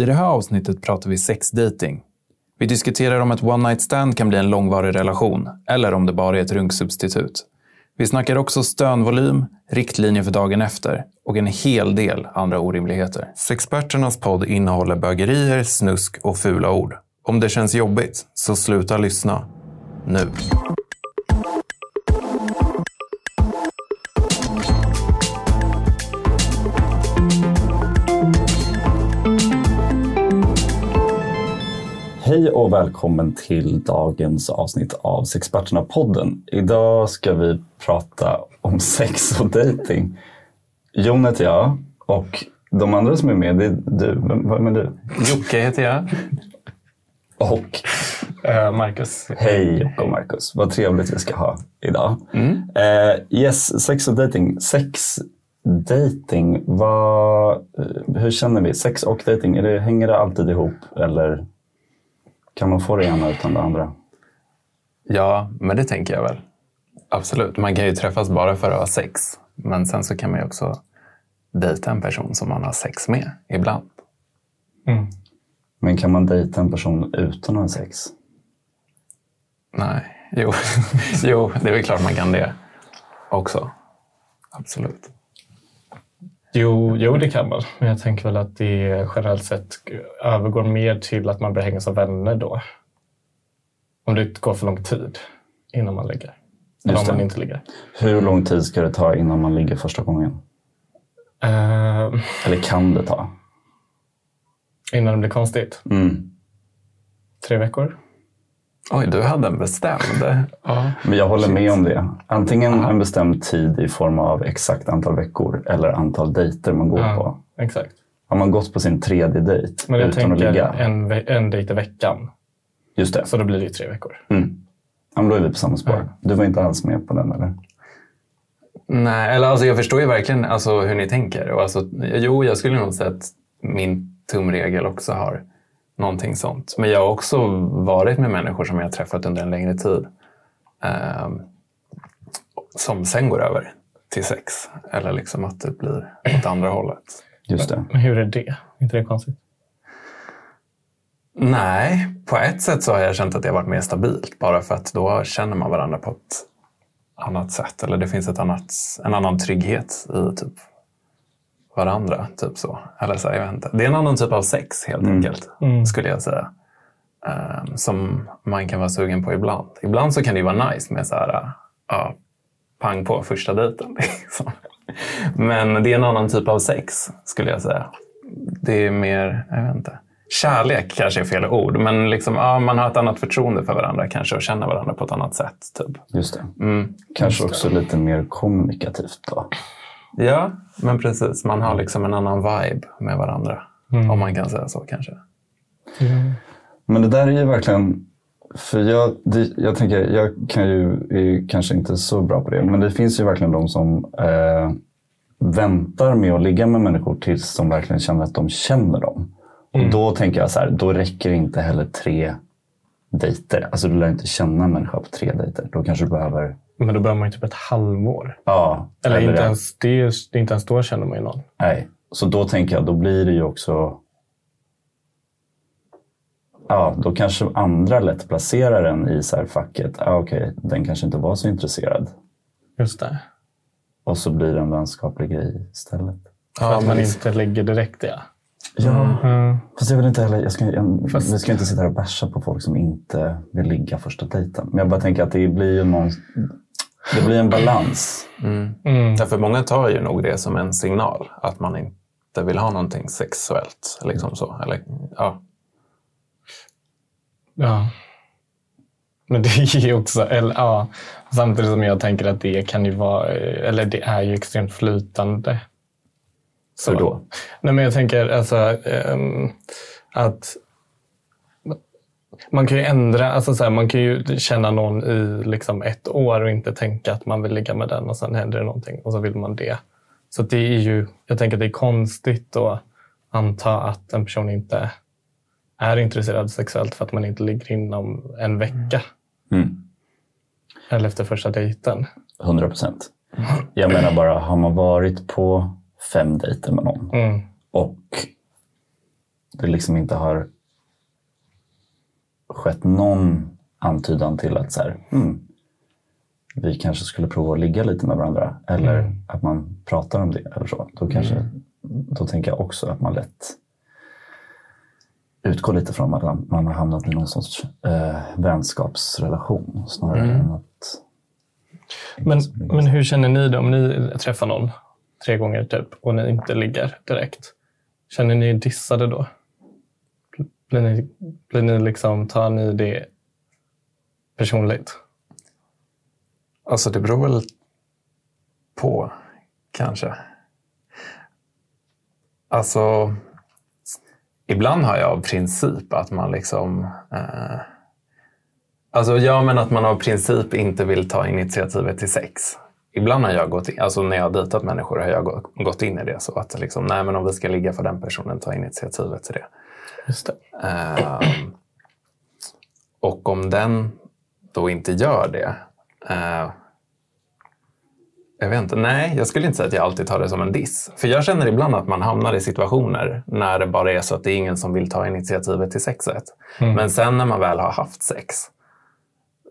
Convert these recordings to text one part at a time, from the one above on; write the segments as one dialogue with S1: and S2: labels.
S1: I det här avsnittet pratar vi sexdating. Vi diskuterar om ett one night stand kan bli en långvarig relation eller om det bara är ett runksubstitut. Vi snackar också stönvolym, riktlinjer för dagen efter och en hel del andra orimligheter. Sexperternas podd innehåller bögerier, snusk och fula ord. Om det känns jobbigt, så sluta lyssna. Nu.
S2: Hej och välkommen till dagens avsnitt av Sexperterna-podden. Idag ska vi prata om sex och dating. Jon heter jag och de andra som är med, det är du. Vem, vem är du?
S1: Jocke heter jag.
S2: Och
S3: Uh, Marcus.
S2: hej Jocke och Marcus. Vad trevligt vi ska ha idag.
S1: Mm.
S2: Eh, yes, sex och dating. Sex, dating, vad, eh, hur känner vi? Sex och dating, är det, hänger det alltid ihop eller kan man få det ena utan det andra?
S1: Ja, men det tänker jag väl. Absolut. Man kan ju träffas bara för att ha sex. Men sen så kan man ju också dejta en person som man har sex med ibland.
S3: Mm.
S2: Men kan man dejta en person utan att ha sex?
S1: Nej, jo. jo, det är väl klart man kan det också. Absolut.
S3: Jo, jo, det kan man. Men jag tänker väl att det generellt sett övergår mer till att man börjar hänga som vänner då. Om det går för lång tid innan man ligger. Eller om man inte ligger.
S2: Hur lång tid ska det ta innan man ligger första gången?
S3: Uh,
S2: Eller kan det ta?
S3: innan det blir konstigt.
S2: Mm.
S3: Tre veckor.
S1: Oj, du hade en bestämd.
S3: Ja.
S2: Men jag håller med om det. Antingen en bestämd tid i form av exakt antal veckor eller antal dejter man går
S3: Ja.
S2: på.
S3: Exakt.
S2: Har man gått på sin tredje dejt
S3: Men jag
S2: utan att
S3: tänker
S2: ligga?
S3: en, en dejt i veckan.
S2: Just det.
S3: Så då blir det ju tre veckor.
S2: Mm. Ja, men då är vi på samma spår. Du var inte alls med på den eller?
S1: Nej, eller alltså jag förstår ju verkligen alltså, hur ni tänker. Och alltså, jo, jag skulle nog säga att min tumregel också har någonting sånt. Men jag har också varit med människor som jag har träffat under en längre tid. ehm, som sen går över till sex. Eller liksom att det blir åt andra hållet.
S2: Just det.
S3: Men hur är det? Är inte det konstigt?
S1: Nej, på ett sätt så har jag känt att det har varit mer stabilt. Bara för att då känner man varandra på ett annat sätt. Eller det finns ett annat, en annan trygghet i typ varandra. Typ så. Eller så här, jag vet inte. Det är en annan typ av sex helt enkelt, skulle jag säga. Ehm, som man kan vara sugen på ibland. Ibland så kan det ju vara nice med så här, ja, pang på första dejten. Liksom. Men det är en annan typ av sex, skulle jag säga. Det är mer, jag vet inte. Kärlek kanske är fel ord, men liksom, ja, man har ett annat förtroende för varandra kanske och känner varandra på ett annat sätt. Typ.
S2: Just det.
S1: Mm.
S2: Kanske också lite mer kommunikativt då.
S1: Ja, men precis. Man har liksom en annan vibe med varandra. Om man kan säga så kanske.
S2: Men det där är ju verkligen... För jag, det, jag tänker, jag kan ju, är ju kanske inte så bra på det, men det finns ju verkligen de som eh, väntar med att ligga med människor tills de verkligen känner att de känner dem. Och då tänker jag så här, då räcker inte heller tre dejter. Alltså du lär inte känna en människa på tre dejter. Då kanske du behöver...
S3: Men då behöver man ju typ ett halvår.
S2: Ja,
S3: Eller, inte
S2: det.
S3: ens det, det inte ens då känner man ju någon.
S2: Nej, så då tänker jag, då blir det ju också... Ja, då kanske andra lätt placerar den i så här facket. Ah, Okej, den kanske inte var så intresserad.
S3: Just det.
S2: Och så blir det en vänskaplig grej istället.
S3: För att man inte lägger direkt ja.
S2: Ja,
S3: Mm.
S2: fast jag vill inte heller... Jag ska, jag,
S3: Fast-
S2: Vi ska inte sitta här och basha på folk som inte vill ligga första dejten. Men jag bara tänker att det blir ju någon... Det blir en balans.
S1: Mm.
S3: Mm.
S1: Därför många tar ju nog det som en signal att man inte vill ha någonting sexuellt. Liksom så. Eller, ja.
S3: Ja. Men det är ju också, eller, ja, samtidigt som jag tänker att det kan ju vara, eller det är ju extremt flytande. Så
S2: Hur då?
S3: Nej, men jag tänker alltså ehm, att man kan ju ändra, alltså så här, man kan ju känna någon i liksom ett år och inte tänka att man vill ligga med den och sen händer det någonting och så vill man det. Så det är ju, jag tänker att det är konstigt att anta att en person inte är intresserad sexuellt för att man inte ligger inom en vecka.
S2: Mm.
S3: Eller efter första dejten.
S2: 100 procent. Jag menar bara, har man varit på fem dejter med någon
S3: Mm.
S2: och det liksom inte har skett någon antydan till att så här, hmm, vi kanske skulle prova att ligga lite med varandra. Eller att man pratar om det. eller så. Då, kanske, då tänker jag också att man lätt utgår lite från att man har hamnat i någon sorts eh, vänskapsrelation snarare än att...
S3: Men, men hur känner ni då om ni träffar någon tre gånger typ och ni inte ligger direkt? Känner ni er dissade då? Blir ni, blir ni liksom, tar ni det personligt?
S1: Alltså det beror väl på, kanske. Alltså, ibland har jag av princip att man liksom... Eh, alltså ja, men att man av princip inte vill ta initiativet till sex. Ibland har jag gått in, alltså när jag har dejtat människor har jag gått in i det så att liksom, nej men om vi ska ligga för den personen, ta initiativet till det.
S3: Just det.
S1: Ehm, och om den då inte gör det. eh, jag vet inte. Nej, jag skulle inte säga att jag alltid tar det som en diss. För jag känner ibland att man hamnar i situationer när det bara är så att det är ingen som vill ta initiativet till sexet. Men sen när man väl har haft sex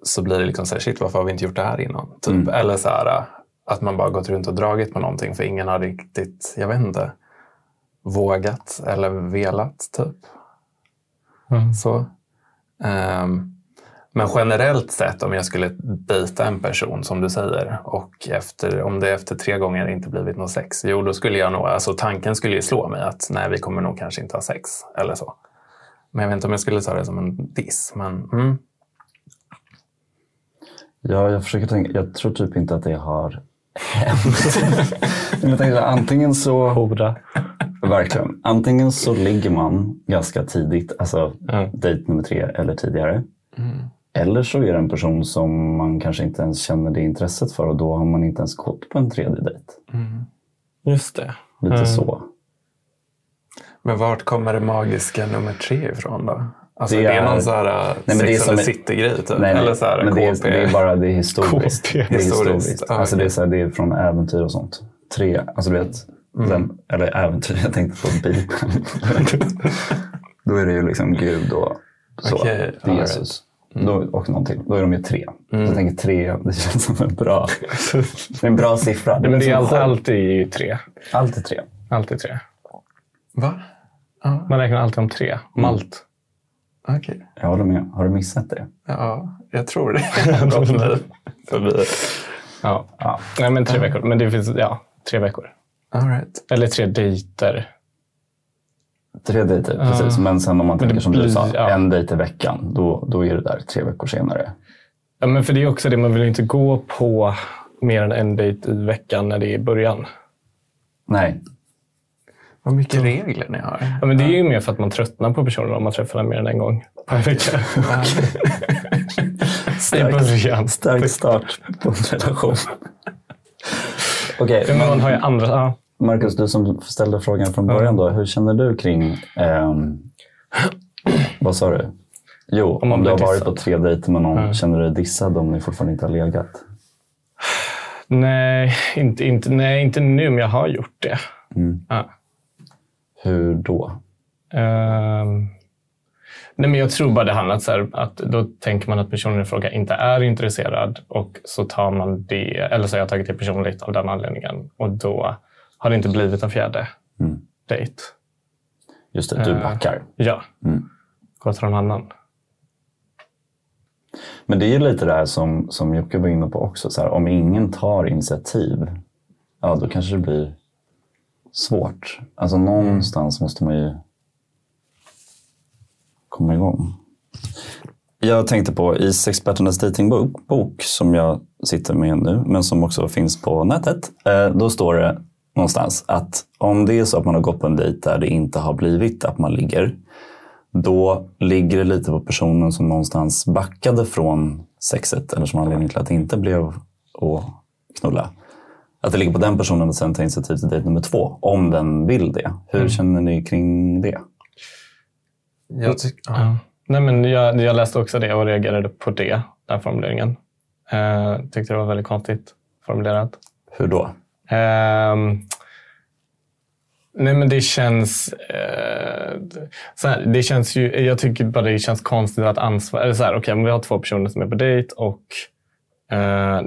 S1: så blir det liksom så här, shit varför har vi inte gjort det här innan? Typ. Eller så här, att man bara gått runt och dragit på någonting för ingen har riktigt, jag vet inte, vågat eller velat typ.
S3: Mm.
S1: Så. Ehm, men generellt sett om jag skulle dejta en person som du säger och efter, om det efter tre gånger inte blivit något sex, jo då skulle jag nog, alltså tanken skulle ju slå mig att nej vi kommer nog kanske inte ha sex eller så. Men jag vet inte om jag skulle ta det som en diss. Men, mm.
S2: Ja, jag försöker tänka. Jag tror typ inte att det har jag tänkte, antingen så...
S3: Hora.
S2: Verkligen. Antingen så ligger man ganska tidigt, alltså
S3: Mm.
S2: dejt nummer tre eller tidigare. Eller så är det en person som man kanske inte ens känner det intresset för och då har man inte ens gått på en tredje dejt.
S3: Just det.
S2: Lite
S3: Mm.
S2: så.
S1: men vart kommer det magiska nummer tre ifrån då? Alltså
S2: Det
S1: det är,
S2: är-
S1: någon så här
S2: Nej, men det är
S1: Sex
S2: som
S1: and
S2: en-
S1: the City-grej typ?
S2: Nej, nej,
S1: eller så här
S2: men det är, det är bara det är historiskt.
S3: KP.
S2: Det är
S1: Historiskt.
S2: historiskt.
S1: Ah,
S2: Alltså det, är
S1: okej.
S2: så här, det är från äventyr och sånt. Tre, alltså du vet,
S1: Mm.
S2: den, eller äventyr, jag tänkte på Bibeln. Då är det ju liksom Gud och så.
S1: Okej,
S2: det är
S1: right.
S2: Jesus. Då, och någonting. Då är de ju tre. Så jag tänker tre, det känns som en bra, det är en bra siffra.
S3: Men det är
S2: som
S3: alltid, alltid tre.
S2: Alltid tre.
S3: Alltid tre.
S1: Va?
S3: Man räknar alltid om tre. Om
S1: Okej.
S2: Jag håller med. Har du missat det?
S1: Ja, jag tror det. Förbi.
S3: Ja.
S2: Ja.
S3: Nej, men tre veckor. Men det finns, ja, tre veckor.
S1: All right.
S3: Eller tre dejter.
S2: Tre dejter, precis. Men sen om man tänker som du sa,
S3: ja.
S2: en dejt i veckan, då, då är det där tre veckor senare.
S3: Ja, men för det är också det, man vill inte gå på mer än en dejt i veckan när det är i början.
S2: Nej,
S1: Vad mycket regler ni har.
S3: Ja, men det är ju mer för att man tröttnar på personen om man träffar den mer än en gång per vecka. I början.
S2: stark start på en relation. Okej,
S3: Ja, men man har ju andra... Ja.
S2: Marcus, du som ställde frågan från början då. Hur känner du kring... ehm, vad sa du? Jo, om,
S3: man
S2: du har varit
S3: dissad.
S2: på tre dejter med någon,
S3: Ja.
S2: känner du dig dissad om ni fortfarande inte har legat?
S3: Nej, inte, inte, nej, inte nu, men jag har gjort det.
S2: Mm.
S3: Ja.
S2: Hur då?
S3: Ehm, nej, men jag tror bara det handlar här att då tänker man att personen i fråga inte är intresserad och så tar man det, eller så har jag tagit det personligt av den anledningen och då har det inte blivit en fjärde
S2: Mm.
S3: dejt.
S2: Just det, du
S3: Eh.
S2: backar.
S3: Ja,
S2: Mm.
S3: gå till någon annan.
S2: Men det är ju lite det här som, som Jocke var inne på också. Så här, om ingen tar initiativ, ja då kanske det blir svårt. Alltså någonstans måste man ju komma igång. Jag tänkte på i Sexperternas datingbok bok, som jag sitter med nu, men som också finns på nätet. Eh, då står det någonstans att om det är så att man har gått på en dejt där det inte har blivit att man ligger, då ligger det lite på personen som någonstans backade från sexet eller som anledning till att det inte blev att knulla. Att det ligger på den personen att sen ta initiativ till dejt nummer två, om den vill det. Hur känner ni kring det?
S1: Jag ja.
S3: Nej, men jag, jag läste också det och reagerade på det, den formuleringen. Uh, tyckte det var väldigt konstigt formulerat.
S2: Hur då?
S3: Ehm, Nej, men det känns... Eh, så här, det känns ju, jag tycker bara det känns konstigt att ansvara... Eller så här, okay, om vi har två personer som är på dejt och eh,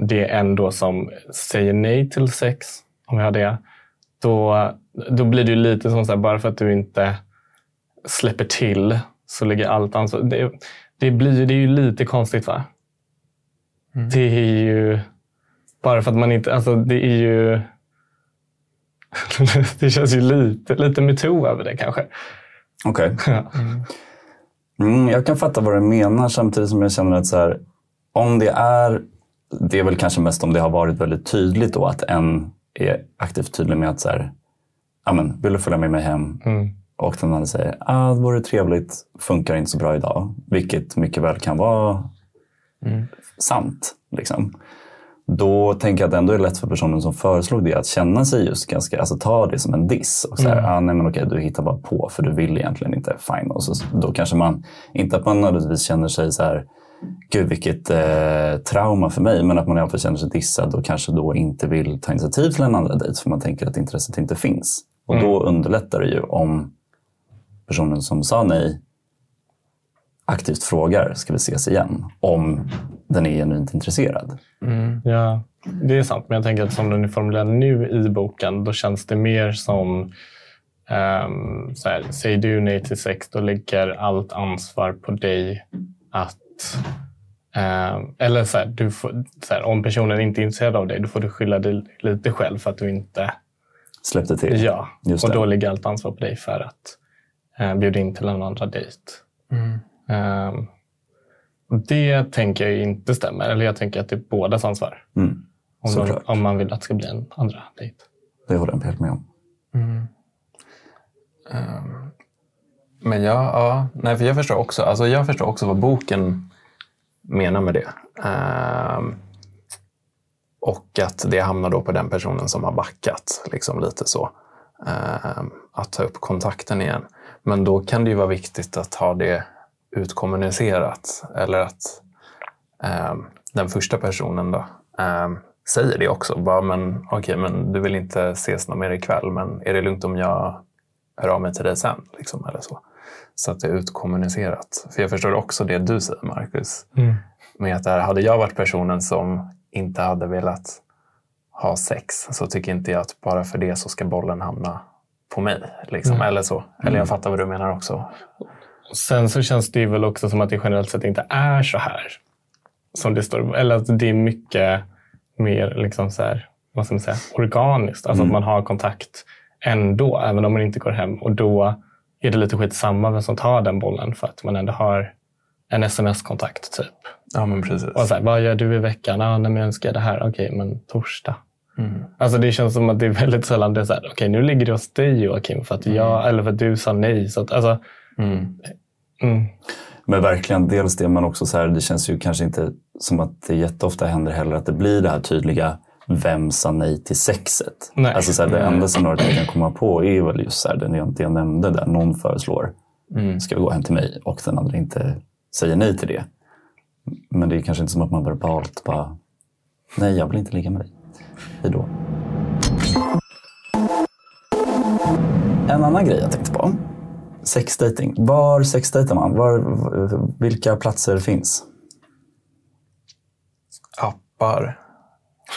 S3: det är en då som säger nej till sex, om vi har det, då, då blir det ju lite som så här, bara för att du inte släpper till så ligger allt ansvar... Det, det, blir, det är ju lite konstigt va? Mm. Det är ju... Bara för att man inte... Alltså det är ju... det känns ju lite, lite metoo över det kanske.
S2: Okej. Okay. Mm. Mm, jag kan fatta vad du menar samtidigt som jag känner att så här, om det är, det är väl kanske mest om det har varit väldigt tydligt då att en är aktivt tydlig med att så här, Amen, vill du följa med mig hem? Mm. Och den andra säger, ah, det vore trevligt, funkar inte så bra idag. Vilket mycket väl kan vara mm. sant. Liksom då tänker jag att det ändå är lätt för personen som föreslog det att känna sig just ganska, alltså ta det som en diss. Och så här, mm. ah, nej men okej, du hittar bara på för du vill egentligen inte. Fine. Och så, då kanske man, inte att man nödvändigtvis känner sig så här, gud vilket eh, trauma för mig, men att man i alla fall känner sig dissad och kanske då inte vill ta initiativ till en andra dejt för man tänker att intresset inte finns. Och mm. då underlättar det ju om personen som sa nej aktivt frågar, ska vi ses igen? Om den är genuint intresserad.
S3: Mm. Ja, det är sant. Men jag tänker att som den är formulerad nu i boken, då känns det mer som um, så här, säger du nej till sex, då lägger allt ansvar på dig att um, eller så här, du får, så här, om personen inte är intresserad av dig, då får du skylla dig lite själv för att du inte
S2: släppte till.
S3: Ja, Just och det. då ligger allt ansvar på dig för att uh, bjuda in till en andra dejt. Mm. Um, det tänker jag inte stämmer. Eller jag tänker att det är bådas ansvar. Mm. Om, de, om, man vill att det ska bli en andra dejt.
S2: Det håller jag helt med om. Mm.
S1: Um, men ja, ja, nej, för jag förstår också, alltså jag förstår också vad boken menar med det. Ehm, och att det hamnar då på den personen som har backat. Liksom lite så. Ehm, att ta upp kontakten igen. Men då kan det ju vara viktigt att ha det utkommunicerat. Eller att ehm, den första personen då, ehm, säger det också. Bara, men, okay, men du vill inte ses någon mer ikväll, men är det lugnt om jag hör av mig till dig sen? Liksom, eller så så att det är utkommunicerat. För jag förstår också det du säger, Marcus. Mm. Med att här, hade jag varit personen som inte hade velat ha sex så tycker inte jag att bara för det så ska bollen hamna på mig. Liksom. Mm. Eller så. Eller jag mm. fattar vad du menar också.
S3: Sen så känns det väl också som att det generellt sett inte är så här. Som det står. Eller att det är mycket mer liksom så här, vad ska man säga, organiskt. Alltså mm. att man har kontakt ändå, även om man inte går hem. Och då är det lite skitsamma vem som tar den bollen för att man ändå har en sms-kontakt. typ.
S1: Ja, men precis.
S3: Och så här, vad gör du i veckan? Ah, nej, men jag önskar det här. Okej, okay, men torsdag. Mm. Alltså det känns som att det är väldigt sällan det är så här, okej okay, nu ligger det hos dig Joakim för att jag, mm. eller för att du sa nej. Så att, alltså, mm.
S2: Mm. Men verkligen, dels det, men också så här, det känns ju kanske inte som att det jätteofta händer heller att det blir det här tydliga vem sa nej till sexet? Nej. Alltså så här, det enda scenariot jag kan komma på är väl just så här, det, jag, det jag nämnde där någon föreslår, mm. ska vi gå hem till mig? Och den andra inte säger nej till det. Men det är kanske inte som att man verbalt bara, nej jag vill inte ligga med dig. Hejdå. En annan grej jag tänkte på Sexdating. Var sexdejtar man? Var, vilka platser finns?
S1: Appar.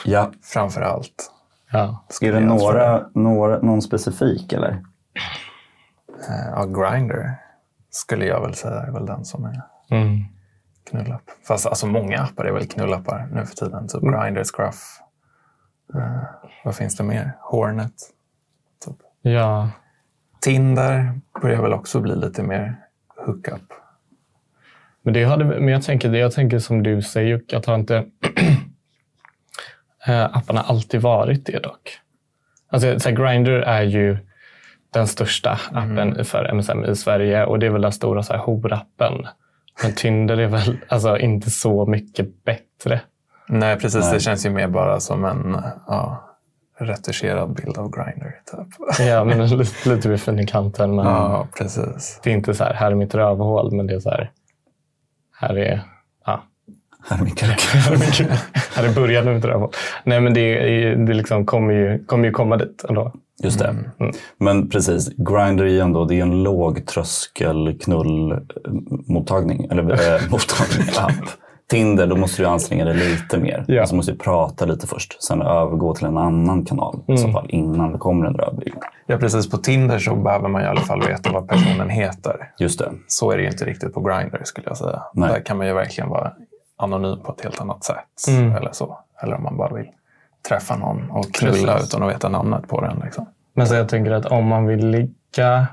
S2: Ja.
S1: Framför allt.
S2: Ja. Är det några, några, någon specifik eller?
S1: Uh, ja, Grindr skulle jag väl säga är väl den som är mm. knullapp. Fast alltså många appar är väl knullappar nu för tiden. Typ mm. Grindr, Scruff. Uh, vad finns det mer? Hornet. Typ.
S3: Ja.
S1: Tinder börjar väl också bli lite mer hookup.
S3: Men, det hade, men jag, tänker, jag tänker som du säger, att har inte eh, apparna alltid varit det dock? Alltså, så Grindr är ju den största appen mm. för MSM i Sverige och det är väl den stora så här, horappen. Men Tinder är väl alltså, inte så mycket bättre.
S1: Nej, precis. Nej. Det känns ju mer bara som en ja, retuscherad bild av Grindr. Typ.
S3: Ja, men lite, lite vid fin i kanten. Men
S1: ja, precis.
S3: Det är inte så här, här är mitt rövhål, men det är så här, här är... Ja.
S2: Här är min kuk.
S3: Ja, det börjar nu inte det. Nej, men det, det liksom kommer, ju, kommer ju komma dit ändå.
S2: Just det. Men precis, Grindr ju ändå det är en låg tröskel knullmottagning. Eller eh, mottagning, app. Tinder, då måste du anstränga dig lite mer.
S3: Ja.
S2: Alltså måste du prata lite först. Sen övergå till en annan kanal i så fall innan det kommer en rödbil.
S1: Ja, precis. På Tinder så behöver man i alla fall veta vad personen heter.
S2: Just det.
S1: Så är det ju inte riktigt på Grindr skulle jag säga.
S2: Nej.
S1: Där kan man ju verkligen vara anonym på ett helt annat sätt.
S3: Mm.
S1: Eller så. Eller om man bara vill träffa någon och knulla
S3: Precis.
S1: utan att veta namnet på den. Liksom.
S3: Men så jag tänker att om man vill ligga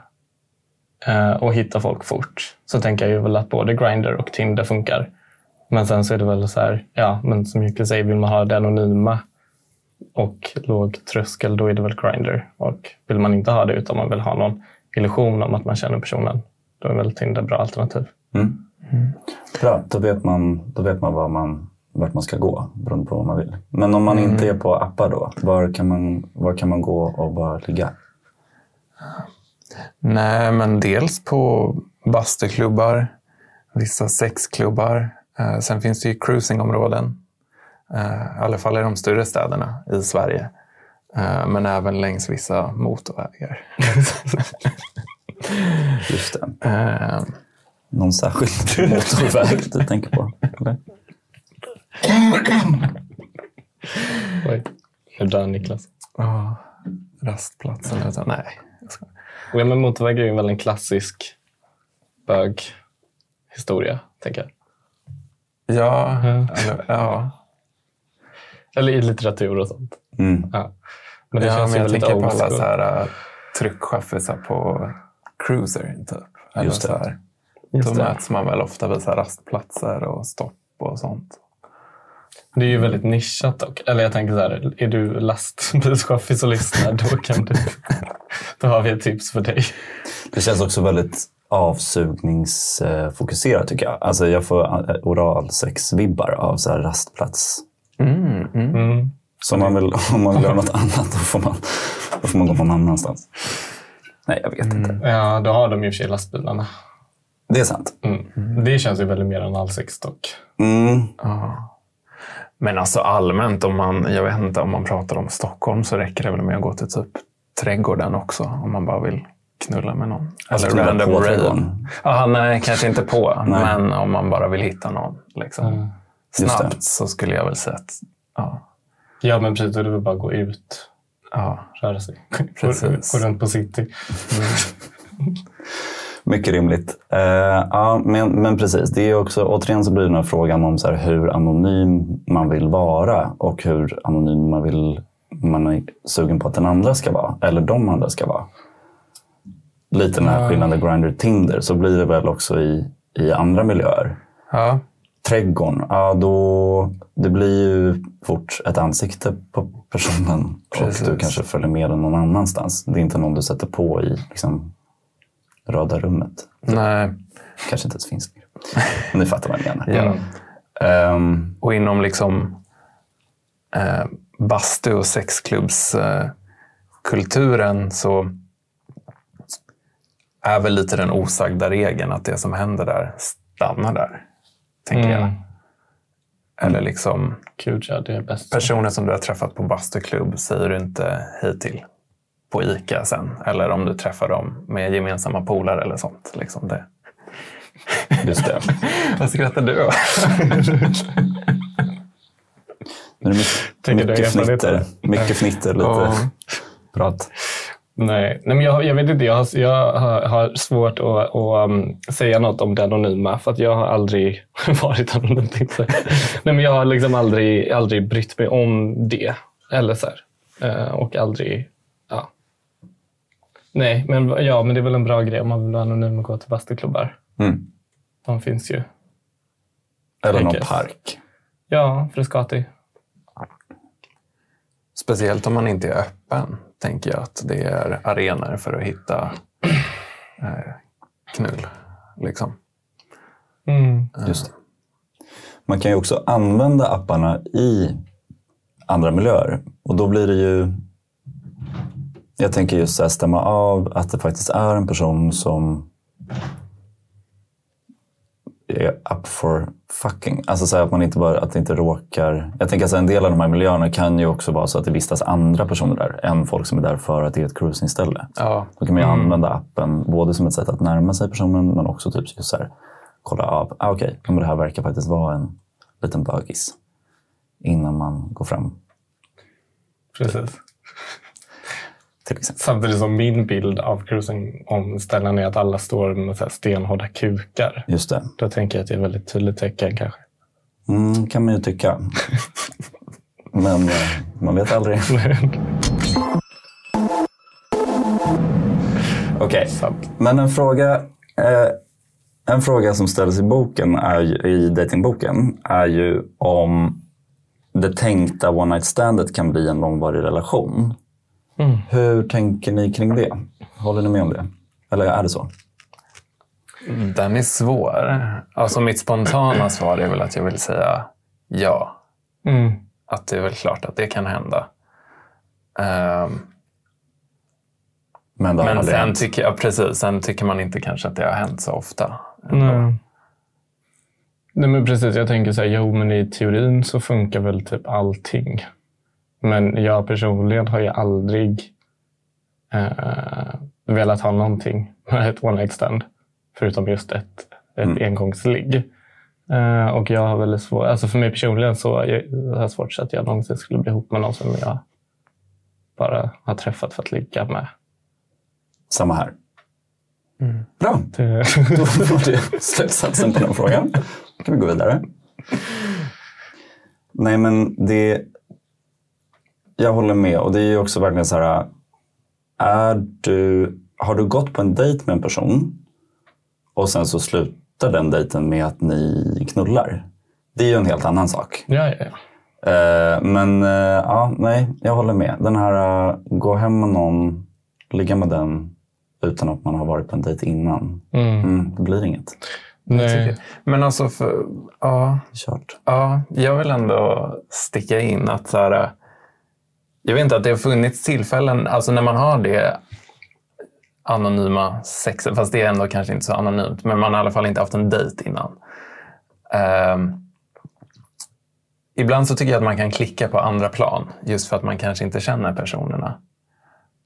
S3: eh, och hitta folk fort så tänker jag ju väl att både Grindr och Tinder funkar. Men sen så är det väl så här, ja, men som Jocke säger, vill man ha det anonyma och låg tröskel, då är det väl Grindr. Och vill man inte ha det utan man vill ha någon illusion om att man känner personen, då är väl Tinder bra alternativ.
S2: Mm. Bra, då vet man, då vet man, var man vart man ska gå beroende på vad man vill. Men om man inte är på appar då, var kan man, var kan man gå och bara ligga?
S1: Nej, men dels på bastuklubbar, vissa sexklubbar. Eh, sen finns det ju cruisingområden. Eh, I alla fall i de större städerna i Sverige. Eh, men även längs vissa motorvägar.
S2: Just det. Någon särskild motorväg du tänker på? Eller?
S3: Oj, nu dör Niklas.
S1: ja, rastplatsen. Nej, jag ska.
S3: Ja, men motorväg är ju väl en klassisk böghistoria, tänker jag.
S1: Ja, eller, ja.
S3: Eller i litteratur och sånt.
S2: Mm.
S3: Ja. Men det
S1: ja,
S3: känns
S1: men
S3: ju
S1: jag
S3: väldigt
S1: tänker på alla så här, uh, tryckchaffisar på cruiser. Typ. Eller
S2: Just det.
S1: Så här.
S3: Just
S1: Då
S3: det.
S1: möts man väl ofta vid rastplatser och stopp och sånt.
S3: Det är ju väldigt nischat dock. Eller jag tänker så här, är du lastbilschaffis och lyssnar, då kan du... då har vi ett tips för dig.
S2: Det känns också väldigt avsugningsfokuserat tycker jag. Alltså jag får oralsexvibbar av så här rastplats.
S1: Mm, mm.
S3: Mm.
S2: Så om man vill, om man vill göra något annat då får, man, då får man gå någon annanstans. Nej, jag vet inte.
S3: Ja, då har de ju i och för sig lastbilarna.
S2: Det är sant.
S3: Mm. Det känns ju väldigt mer än allsex dock.
S2: Mm.
S1: Ja. Men alltså allmänt, om man, jag vet inte, om man pratar om Stockholm så räcker det väl med att gå till typ trädgården också. Om man bara vill knulla med någon.
S2: Alltså
S1: Eller random
S2: på
S1: rave. Aha, nej, kanske inte på.
S2: Nej.
S1: Men om man bara vill hitta någon liksom,
S3: Mm.
S1: Snabbt så skulle jag väl säga att ja,
S3: Ja, men precis. Då är det väl bara att gå ut,
S1: ja,
S3: röra sig.
S1: Precis.
S3: Gå, gå runt på city.
S2: Mycket rimligt. Eh, ja, men, men precis, det är också, återigen så blir den här frågan om så här, hur anonym man vill vara och hur anonym man vill man är sugen på att den andra ska vara, eller de andra ska vara. Lite den här
S3: Ja.
S2: skillnaden Grindr Tinder, så blir det väl också i, i andra miljöer.
S1: ja,
S2: Trädgården, ja då, det blir ju fort ett ansikte på personen
S1: Precis.
S2: och du kanske följer med den någon annanstans. Det är inte någon du sätter på i liksom, röda rummet.
S1: nej.
S2: Kanske inte ens finns längre. Men ni fattar vad jag menar.
S1: Ja.
S2: Ehm,
S1: Och inom liksom eh, bastu och sexklubbskulturen eh, kulturen så är väl lite den osagda regeln att det som händer där stannar där. Tänker jag.
S3: Mm.
S1: Eller liksom
S3: Gud, ja, det är bäst.
S1: personer som du har träffat på bastuklubb säger du inte hej till på ICA sen. Eller om du träffar dem med gemensamma polare eller sånt. Liksom det.
S2: just det.
S1: Vad skrattar du åt?
S2: Mycket, mycket fnitter. Mycket fnitter, lite
S1: Ja.
S2: prat.
S3: Nej, nej men jag, jag vet inte. Jag har, jag har, svårt att, att um, säga något om det anonyma för att jag har aldrig varit anonym. säga. nej, men jag har liksom aldrig, aldrig brytt mig om det. Eller så här. Eh, och aldrig... Nej, men, ja, men det är väl en bra grej om man vill vara anonym och gå till bastuklubbar.
S2: Mm.
S3: De finns ju.
S2: Eller någon park.
S3: Ja, Frescati.
S1: Speciellt om man inte är öppen, tänker jag att det är arenor för att hitta eh, knull. Liksom.
S3: Mm.
S2: Just det. Man kan ju också använda apparna i andra miljöer. Och då blir det ju... Jag tänker just så här, stämma av att det faktiskt är en person som är up for fucking. Alltså så att man inte bara, att det inte råkar... Jag tänker att en del av de här miljöerna kan ju också vara så att det vistas andra personer där än folk som är där för att det är ett cruisingställe.
S1: Ja.
S2: Då kan man ju använda appen både som ett sätt att närma sig personen men också typ just så här, kolla av. Ah, Okej, men det här verkar faktiskt vara en liten bögis. Innan man går fram
S3: Precis.
S2: Till exempel.
S3: Samtidigt som min bild av cruising om ställen är att alla står med så här stenhårda kukar.
S2: Just det.
S3: Då tänker jag att det är ett väldigt tydligt tecken kanske.
S2: Mm, kan man ju tycka. men eh, man vet aldrig. Okej,
S3: Sant.
S2: men en fråga, eh, en fråga som ställs i boken, är ju, i datingboken, är ju om det tänkta one night standet kan bli en långvarig relation.
S3: Mm.
S2: Hur tänker ni kring det? Håller ni med om det? Eller är det så?
S1: Den är svår. Alltså mitt spontana svar är väl att jag vill säga ja.
S3: Mm.
S1: Att det är väl klart att det kan hända. Ehm,
S2: Men,
S1: men sen tycker, ja, precis, sen tycker man inte kanske att det har hänt så ofta.
S3: Nej. Nej men precis, jag tänker så här, jo men i teorin så funkar väl typ allting. Men jag personligen har ju aldrig eh, velat ha någonting med ett one night stand. Förutom just ett, ett engångsligg. Eh, och jag har väldigt svårt, alltså för mig personligen så har jag svårt att jag någonsin skulle bli ihop med någon som jag bara har träffat för att ligga med.
S2: Samma här. Bra,
S3: Det,
S2: då var det slutsatsen på den frågan. Då kan vi gå vidare. Nej, men det... Jag håller med. Och det är ju också verkligen så här... Är du, har du gått på en dejt med en person och sen så slutar den dejten med att ni knullar? Det är ju en helt annan sak.
S3: ja, ja, ja.
S2: Eh, men eh, ja, nej, jag håller med. Den här uh, gå hem med någon, ligga med den utan att man har varit på en dejt innan.
S3: Mm.
S2: Mm, det blir inget.
S3: Nej.
S1: Men alltså, för, ja,
S2: Kört.
S1: Ja, jag vill ändå sticka in att så här, jag vet inte att det har funnits tillfällen, alltså när man har det anonyma sexet, fast det är ändå kanske inte så anonymt, men man har i alla fall inte haft en dejt innan. Ehm, ibland så tycker jag att man kan klicka på andra plan, just för att man kanske inte känner personerna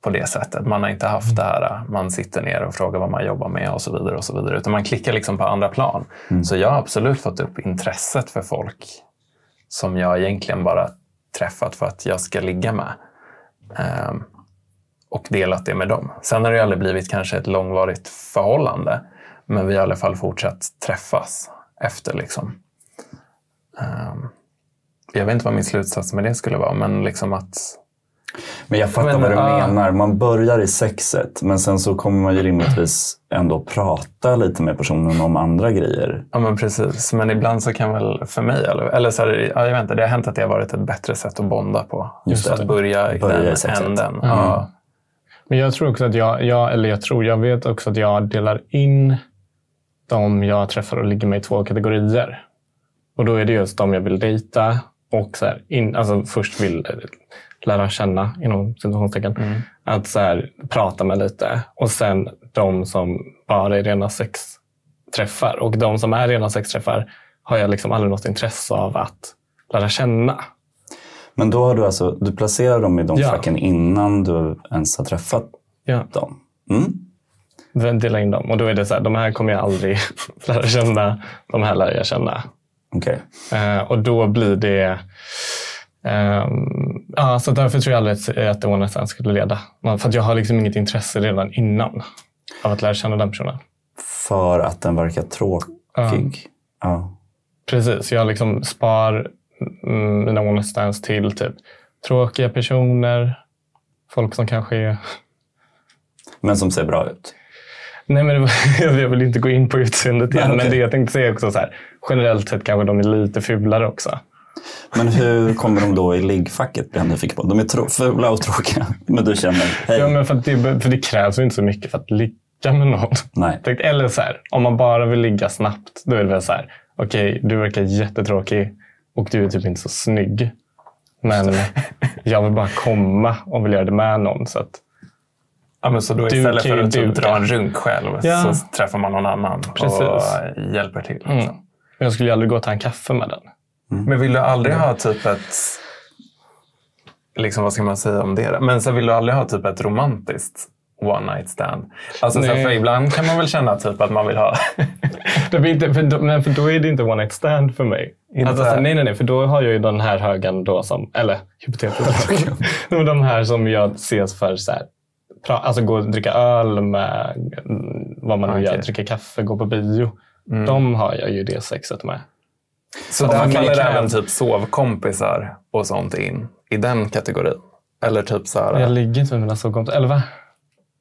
S1: på det sättet. Man har inte haft det här, man sitter ner och frågar vad man jobbar med och så vidare. och så vidare. Utan man klickar liksom på andra plan. Så jag har absolut fått upp intresset för folk som jag egentligen bara träffat för att jag ska ligga med. Um, och delat det med dem. Sen har det aldrig blivit kanske ett långvarigt förhållande. Men vi har i alla fall fortsatt träffas efter. Liksom. Um, jag vet inte vad min slutsats med det skulle vara, men liksom att
S2: men jag fattar
S1: Men,
S2: vad du
S1: ja.
S2: menar. Man börjar i sexet, men sen så kommer man ju rimligtvis ändå prata lite med personen om andra grejer.
S1: Ja, men precis. Men ibland så kan väl, för mig, eller, eller så här, ja, jag vet inte, det har hänt att det har varit ett bättre sätt att bonda på.
S2: Just.
S1: Att börja i
S2: Börja i
S1: den
S2: sexet.
S1: änden. Ja.
S3: Men jag tror också att jag, jag, eller jag tror, jag vet också att jag delar in de jag träffar och ligger med i två kategorier. Och då är det just de jag vill dejta och så här, in, alltså först vill lära känna, inom situationstecken. Att så här, prata med lite. Och sen de som bara är rena sexträffar. Och de som är rena sexträffar har jag liksom aldrig något intresse av att lära känna.
S2: Men då har du alltså, du placerar dem i de
S3: Ja.
S2: facken innan du ens har träffat
S3: Ja.
S2: dem. Mm.
S3: Dela in dem. Och då är det så här, de här kommer jag aldrig lära känna. De här lär jag känna.
S2: Okej.
S3: Eh, och då blir det... ehm, ja, så därför tror jag aldrig att, det one sen skulle leda. För jag har liksom inget intresse redan innan av att lära känna den personen.
S2: För att den verkar tråkig. Ja.
S3: Precis, jag liksom spar mina one stands till typ tråkiga personer, folk som kanske är...
S2: Men som ser bra ut.
S3: Nej, men var, jag vill inte gå in på utseendet igen,
S2: Nej,
S3: men
S2: okej.
S3: det jag tänkte säga också så här, generellt sett kanske de är lite fulare också.
S2: Men hur kommer de då i liggfacket? Blir jag nyfiken på. De är trå- fula och tråkiga. Men du känner, hej.
S3: Ja, men för, att det, för det krävs ju inte så mycket för att ligga med någon.
S2: Nej.
S3: Eller så här, om man bara vill ligga snabbt, då är det väl så här, okej, du verkar jättetråkig och du är typ inte så snygg. Men jag vill bara komma och vill göra det med någon. Så att,
S1: Ja, men så då istället för att typ dra en runk själv
S3: Ja.
S1: så träffar man någon annan
S3: Precis.
S1: och hjälper till. Liksom.
S3: Mm. Men jag skulle aldrig gå och ta en kaffe med den.
S1: Men vill du aldrig ha typ ett... Liksom, vad ska man säga om det? då? Men så vill du aldrig ha typ ett romantiskt one night stand? Alltså, så här, för ibland kan man väl känna typ att man vill ha...
S3: Det blir inte, för, då, men för då är det inte one night stand för mig.
S1: Inte
S3: Alltså, nej, nej, nej. För då har jag ju den här högen då som, eller hypotetiskt. De här som jag ses för så här, pra, alltså gå och dricka öl med mm, vad man nu
S1: Okej.
S3: gör, dricka kaffe, gå på bio. De har jag ju det sexet med.
S1: Så
S3: Ja,
S1: där
S3: kan
S1: faller även typ sovkompisar och sånt in i den kategorin? Eller typ så här...
S3: Jag ligger inte med mina sovkompisar. Eller va?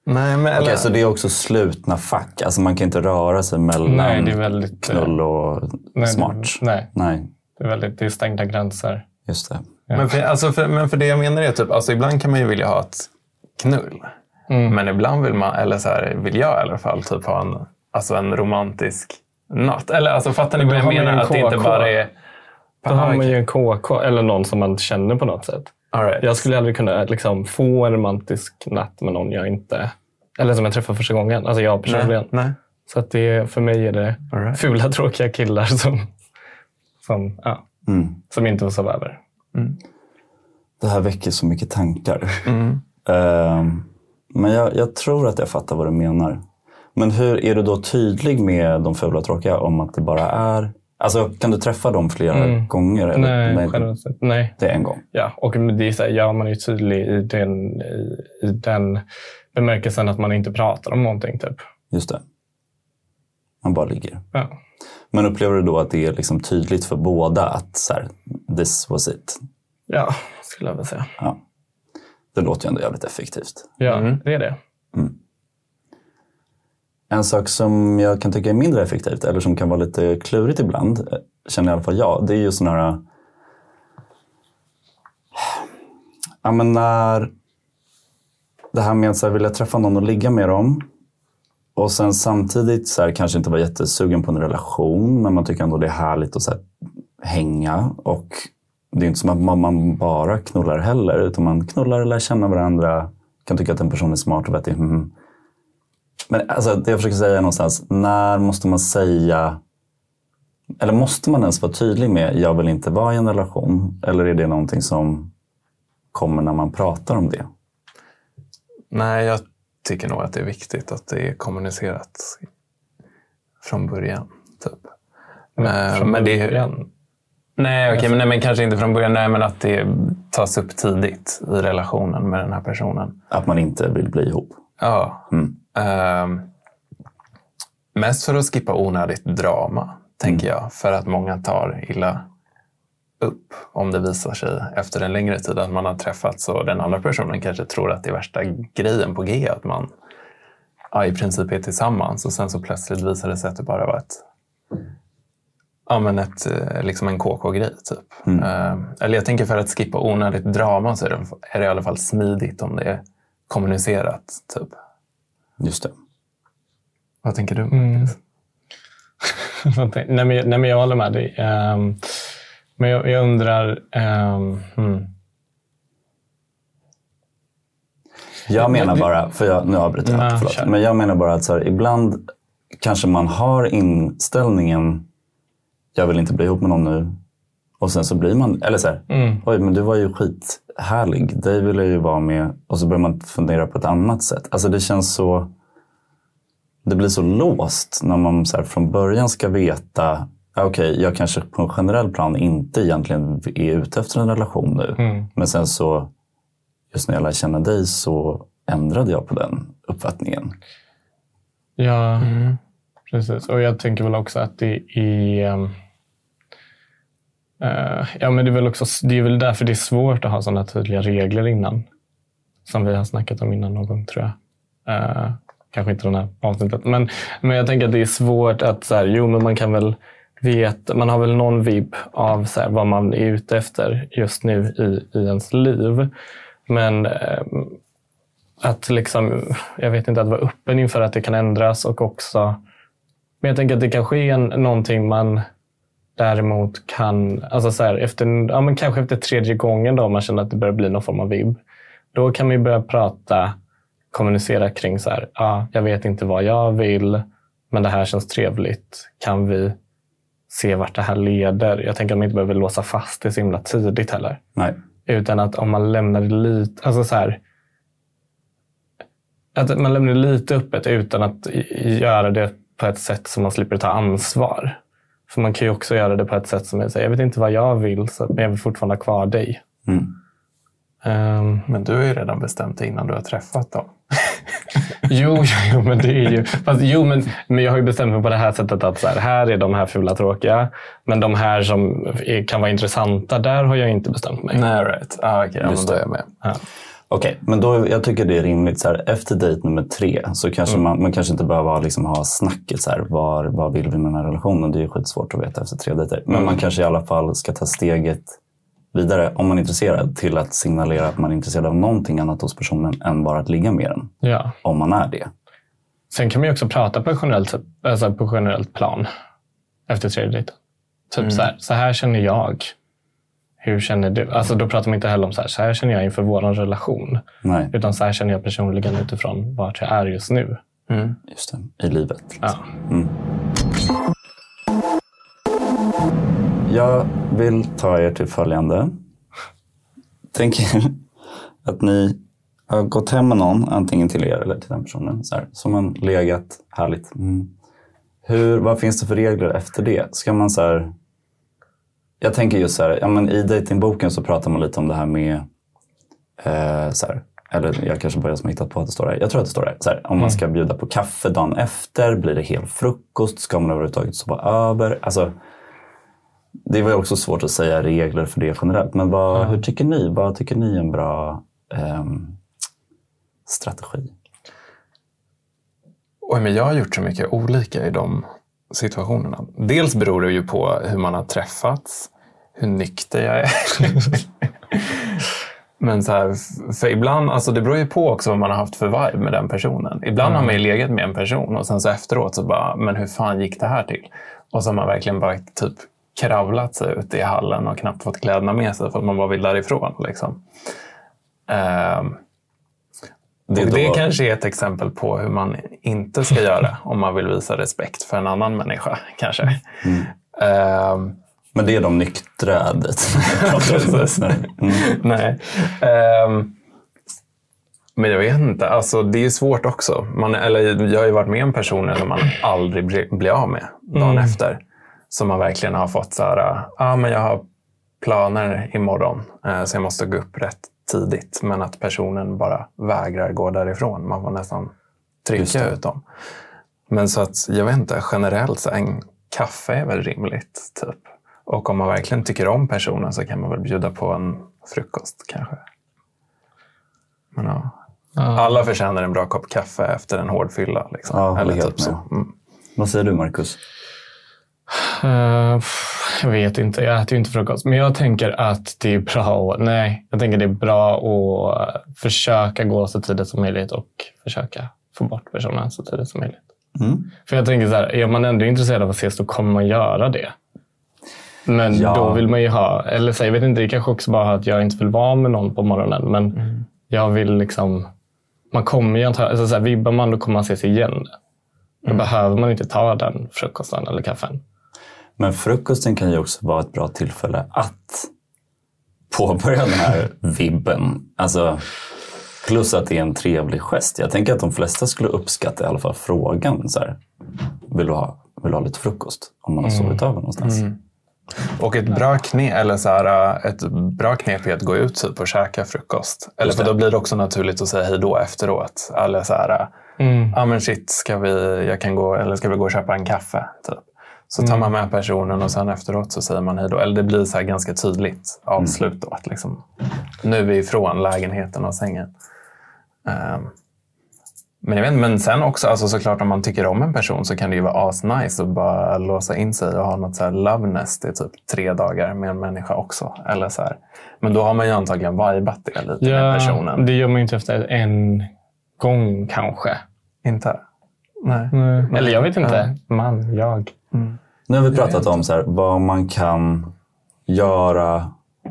S1: Nej, men eller...
S2: Så det är också slutna fack. Alltså man kan inte röra sig mellan
S3: Nej, det är väldigt... eh,
S2: knull och
S3: nej,
S2: smart.
S3: Nej,
S2: Nej,
S3: det är, väldigt, det är stängda gränser.
S2: just det.
S1: Men, för, alltså för, men för det jag menar är typ, alltså ibland kan man ju vilja ha ett knull.
S3: Mm.
S1: Men ibland vill man, eller så här, vill jag i alla fall, typ ha en, alltså en romantisk natt. Eller alltså fattar ni vad jag menar?
S3: en
S1: Att det inte bara är...
S3: Då har
S1: Ah,
S3: man ju en KK, eller någon som man känner på något sätt.
S1: All right.
S3: Jag skulle aldrig kunna liksom, få en romantisk natt med någon jag inte... Eller som jag träffar första gången. Alltså jag personligen.
S1: nej, nej.
S3: Så att det, för mig är det
S1: All right.
S3: fula, tråkiga killar som, som, ja,
S2: Mm.
S3: som inte får sova över.
S2: Det här väcker så mycket tankar.
S1: Mm.
S2: Ehm, men jag, jag tror att jag fattar vad du menar. Men hur är du då tydlig med de fula och tråkiga om att det bara är... Alltså kan du träffa dem flera
S3: Mm.
S2: gånger? Eller?
S3: Nej, generellt sett, nej.
S2: det är en gång.
S3: Ja, och det är så här, ja, man är ju tydlig i den, i, i den bemärkelsen att man inte pratar om någonting. Typ.
S2: Just det. Man bara ligger.
S3: Ja.
S2: Men upplever du då att det är liksom tydligt för båda att så här, this was it?
S3: ja, skulle jag vilja säga.
S2: Ja. Det låter ju ändå jävligt effektivt.
S3: Ja,
S1: Mm.
S3: det är det.
S2: En sak som jag kan tycka är mindre effektivt, eller som kan vara lite klurigt ibland, eh, känner i alla fall jag, det är ju sådana här... Eh, ja, men när det här med att så här, vilja träffa någon och ligga med dem och sen samtidigt så här, kanske inte vara jättesugen på en relation, men man tycker ändå det är härligt att så här, hänga. Och det är inte som att man, bara knullar heller, utan man knullar och lär känna varandra, kan tycka att en person är smart och vettig. Mm. Men alltså, det jag försöker säga är någonstans, när måste man säga eller måste man ens vara tydlig med jag vill inte vara i en relation? Eller är det någonting som kommer när man pratar om det?
S1: Nej, jag tycker nog att det är viktigt att det är kommunicerat från början. Typ. Eh,
S3: Från
S1: men det är,
S3: början.
S1: Nej, okej, men, nej, men kanske inte från början. Nej, men att det tas upp tidigt i relationen med den här personen.
S2: Att man inte vill bli ihop?
S1: Ja.
S2: Mm.
S1: Ehm, mest för att skippa onödigt drama, tänker jag. För att många tar illa upp om det visar sig efter en längre tid att man har träffats och den andra personen kanske tror att det är värsta grejen på G. Att man ja, i princip är tillsammans och sen så plötsligt visar det sig att det bara var ett Ja, men ett, eh, liksom en KK-grej. Typ. Eh, eller jag tänker för att skippa onödigt drama så är det, är det i alla fall smidigt om det är kommunicerat. Typ.
S2: Just det.
S1: Vad tänker du?
S3: Mm. nej, men, nej, men jag håller med dig. Ehm, men jag, jag undrar... ehm, hmm.
S2: Jag menar bara, för jag, nu avbryter jag, förlåt.
S3: kör.
S2: Men jag menar bara att så här, ibland kanske man har inställningen jag vill inte bli ihop med någon nu. Och sen så blir man, eller så här,
S3: Mm.
S2: oj men du var ju skithärlig, dig vill jag ju vara med. Och så börjar man fundera på ett annat sätt. Alltså det känns så, det blir så låst när man så här, från början ska veta, ja, okej jag kanske på en generell plan inte egentligen är ute efter en relation nu.
S3: Mm.
S2: Men sen så, just när jag lärde känna dig så ändrade jag på den uppfattningen.
S3: Ja, precis. Och jag tänker väl också att det är... Uh, ja, men det är väl också det är väl därför det är svårt att ha sådana tydliga regler innan. Som vi har snackat om innan någon gång, tror jag. Uh, kanske inte den här avsnittet. Men, men jag tänker att det är svårt att, så här, jo men man kan väl veta, man har väl någon vibb av så här, vad man är ute efter just nu i, i ens liv. Men uh, att liksom, jag vet inte, att vara öppen inför att det kan ändras och också, men jag tänker att det kanske är en, någonting man däremot kan, alltså så här, efter, ja, men kanske efter tredje gången då man känner att det börjar bli någon form av vibb, då kan man ju börja prata kommunicera kring så här, ah, jag vet inte vad jag vill, men det här känns trevligt. Kan vi se vart det här leder? Jag tänker att man inte behöver låsa fast det så himla tidigt heller.
S2: Nej.
S3: Utan att om man lämnar det lite, alltså så här, att man lämnar det lite öppet utan att göra det på ett sätt som man slipper ta ansvar. För man kan ju också göra det på ett sätt som är så jag vet inte vad jag vill, så, men jag vill fortfarande ha kvar dig.
S2: Mm.
S3: Ehm,
S1: Men du har ju redan bestämt det innan du har träffat dem.
S3: jo, jo, men det är ju... Fast, jo, men, men jag har ju bestämt mig på det här sättet att så här, här är de här fula tråkiga. Men de här som är, kan vara intressanta, där har jag inte bestämt mig.
S1: Nej, right. Ah, okay, ja, men
S2: Just
S1: då
S2: det.
S1: är jag med.
S3: Ja.
S2: Okej, men då, jag tycker det är rimligt. Så här, efter dejt nummer tre så kanske man, man kanske inte behöver liksom, ha snacket. Så här, var, vad vill vi med den här relationen? Det är ju skitsvårt att veta efter tre dejter. Men man kanske i alla fall ska ta steget vidare, om man är intresserad, till att signalera att man är intresserad av någonting annat hos personen än bara att ligga med den.
S3: Ja.
S2: Om man är det.
S3: Sen kan man ju också prata på generellt, alltså på generellt plan efter tredje dejten. Typ så, här, så här känner jag. Hur känner du? Alltså då pratar man inte heller om så här, så här känner jag inför vår relation.
S2: Nej,
S3: Utan så här känner jag personligen utifrån vart jag är just nu.
S1: Mm.
S2: just det. I livet. liksom.
S3: Ja.
S2: Jag vill ta er till följande. Tänk er att ni har gått hem med någon, antingen till er eller till den personen, så här, som man legat härligt. Mm. Hur, vad finns det för regler efter det? Ska man så här, jag tänker just så här, ja, men i datingboken så pratar man lite om det här med, eh, så här, eller jag kanske bara som har hittat på att det står där. Jag tror att det står där. Så här, om man ska bjuda på kaffe dagen efter, blir det hel frukost? Ska man överhuvudtaget sova över? Alltså, det var ju också svårt att säga regler för det generellt. Men vad, hur tycker ni? Vad tycker ni är en bra ehm, strategi?
S1: Oj, men jag har gjort så mycket olika i de situationerna. Dels beror det ju på hur man har träffats, hur nykter jag är. men så här, för ibland, alltså det beror ju på också vad man har haft för vibe med den personen. Ibland har man ju legat med en person och sen så efteråt så bara, men hur fan gick det här till? Och så har man verkligen bara typ kravlat sig ut i hallen och knappt fått kläderna med sig för att man bara vill därifrån. Liksom. Ehm,
S2: Det
S1: och det
S2: då-
S1: kanske är ett exempel på hur man inte ska göra om man vill visa respekt för en annan människa. kanske. Ehm,
S2: Men det är de nyktra.
S1: Precis.
S2: Mm.
S1: nej. Ehm, men jag vet inte. Alltså, det är svårt också. Man, eller, jag har ju varit med en person som man aldrig blir, blir av med dagen efter. Som man verkligen har fått så här, ah, men jag har planer imorgon eh, så jag måste gå upp rätt tidigt. Men att personen bara vägrar gå därifrån. Man får nästan trycka ut dem. Men så att, jag vet inte, generellt så en kaffe är väl rimligt. Typ. Och om man verkligen tycker om personen så kan man väl bjuda på en frukost kanske. Men, ja. Alla förtjänar en bra kopp kaffe efter en hård fylla. Liksom.
S2: Ja,
S1: Eller typ så. Mm.
S2: Vad säger du Marcus?
S3: Eh, jag vet inte, jag äter ju inte frukost. Men jag tänker att det är bra att, nej, jag tänker det är bra att försöka gå så tidigt som möjligt och försöka få bort personen så tidigt som möjligt.
S2: Mm.
S3: För jag tänker så här, är man ändå intresserad av att ses, då kommer man göra det. Men
S2: Ja.
S3: då vill man ju ha, eller så, jag vet inte, det kanske också bara att jag inte vill vara med någon på morgonen. Men jag vill liksom, man kommer ju antagligen, alltså så här, vibbar man då kommer man ses igen. Då behöver man inte ta den frukosten eller kaffen.
S2: Men frukosten kan ju också vara ett bra tillfälle att påbörja den här vibben. Alltså, plus att det är en trevlig gest. Jag tänker att de flesta skulle uppskatta i alla fall frågan. Så här, vill, du ha, vill du ha lite frukost? Om man har sovit över någonstans.
S1: Och ett bra, knep, eller så här, ett bra knep är att gå ut typ och käka frukost. Eller för då blir det också naturligt att säga hej då efteråt. Eller så här, ja men shit, ska vi, jag kan gå, eller ska vi gå och köpa en kaffe? Typ. Så tar man med personen och sen efteråt så säger man hej då. Eller det blir så ganska tydligt avslut då. Att liksom, nu är vi ifrån lägenheten och sängen. Ehm, men, jag vet, men sen också, alltså såklart om man tycker om en person så kan det ju vara asnice att bara låsa in sig och ha något så här love nest i typ tre dagar med en människa också. Eller så här. Men då har man ju antagligen vibat det lite med personen.
S3: det gör man ju inte efter en gång kanske.
S1: Inte? Nej.
S3: Eller jag vet inte. Man, jag.
S2: Nu har vi pratat om så här, vad man kan göra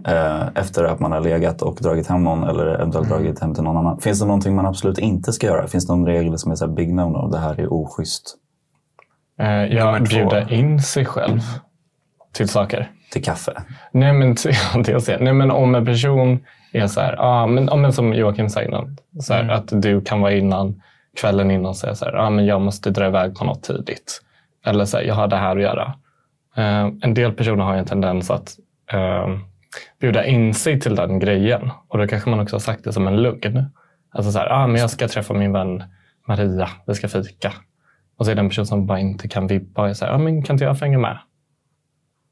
S2: eh, efter att man har legat och dragit hem någon eller eventuellt
S1: Mm.
S2: dragit hem till någon annan. Finns det någonting man absolut inte ska göra? Finns det någon regel som är så här big no-no, det här är oschysst?
S3: Eh, jag bjuder in sig själv till saker.
S2: Till kaffe?
S3: Nej men, ja, det jag säger. Nej, men om en person är så här, ah, men, ah, men som Joakim sa innan, så här, att du kan vara innan, kvällen innan och säga så här, ah, men jag måste dra iväg på något tidigt. Eller så här, jag har det här att göra. Eh, en del personer har ju en tendens att eh, bjuda in sig till den grejen. Och då kanske man också har sagt det som en lugn. Alltså så här, ah, men jag ska träffa min vän Maria, vi ska fika. Och så är det en person som bara inte kan vibba och här, ah, men kan inte jag få hänga med?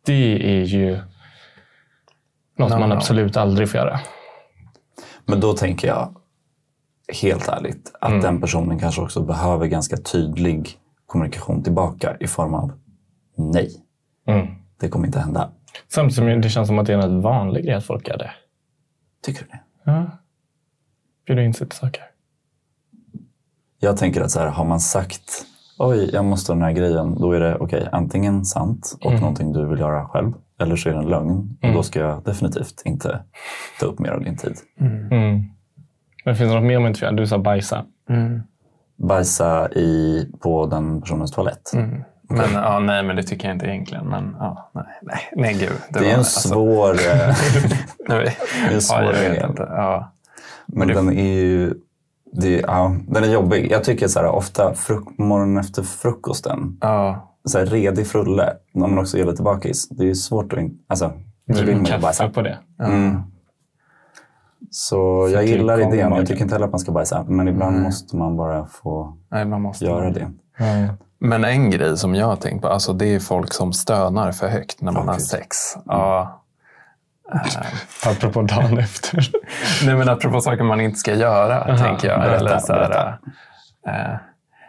S3: Det är ju något
S1: No,
S3: man
S1: no.
S3: absolut aldrig får göra.
S2: Men då tänker jag helt ärligt att
S3: Mm.
S2: den personen kanske också behöver ganska tydlig kommunikation tillbaka i form av nej.
S3: Mm.
S2: Det kommer inte hända.
S3: Samtidigt som det känns som att det är en vanlig grej att folk gör det.
S2: Tycker du det?
S3: Ja. Bjuda in sig till saker.
S2: Jag tänker att så här, har man sagt oj, jag måste ha den här grejen, då är det okej, antingen sant och
S3: Mm.
S2: någonting du vill göra själv, eller så är det en lögn. Och då ska jag definitivt inte ta upp mer av din tid.
S3: Mm. Men finns det något mer man inte får göra? Du sa bajsa.
S2: Bajsa i, på den personens toalett.
S1: Mm. Men, ja, nej, men det tycker jag inte egentligen. Men, ja, nej, nej, nej, gud.
S2: Det är
S1: var-
S2: en
S1: alltså,
S2: svår... eh,
S1: nej,
S2: det är en svår
S1: ja, jag vet inte. Ja.
S2: Men den är ju... Det, ja, den är jobbig. Jag tycker så här, ofta fruk- morgonen efter frukosten,
S1: Ja.
S2: så här, redig frulle, när man också är lite bakis. Det är svårt att... in- Alltså, då vill man ju bajsa.
S3: på det.
S2: Mm. Så jag
S3: till
S2: gillar idén. Jag tycker inte heller att man ska bajsa. Men ibland
S1: Nej.
S2: måste man bara få
S1: Nej, man måste
S2: göra det.
S1: Men en grej som jag har tänkt på, alltså det är folk som stönar för högt när man
S2: Åh,
S1: har
S2: Gud.
S1: sex. Ja.
S3: Apropå dagen efter.
S1: Nej, men apropå saker man inte ska göra, tänker jag.
S2: berätta,
S1: Eller så här,
S2: berätta.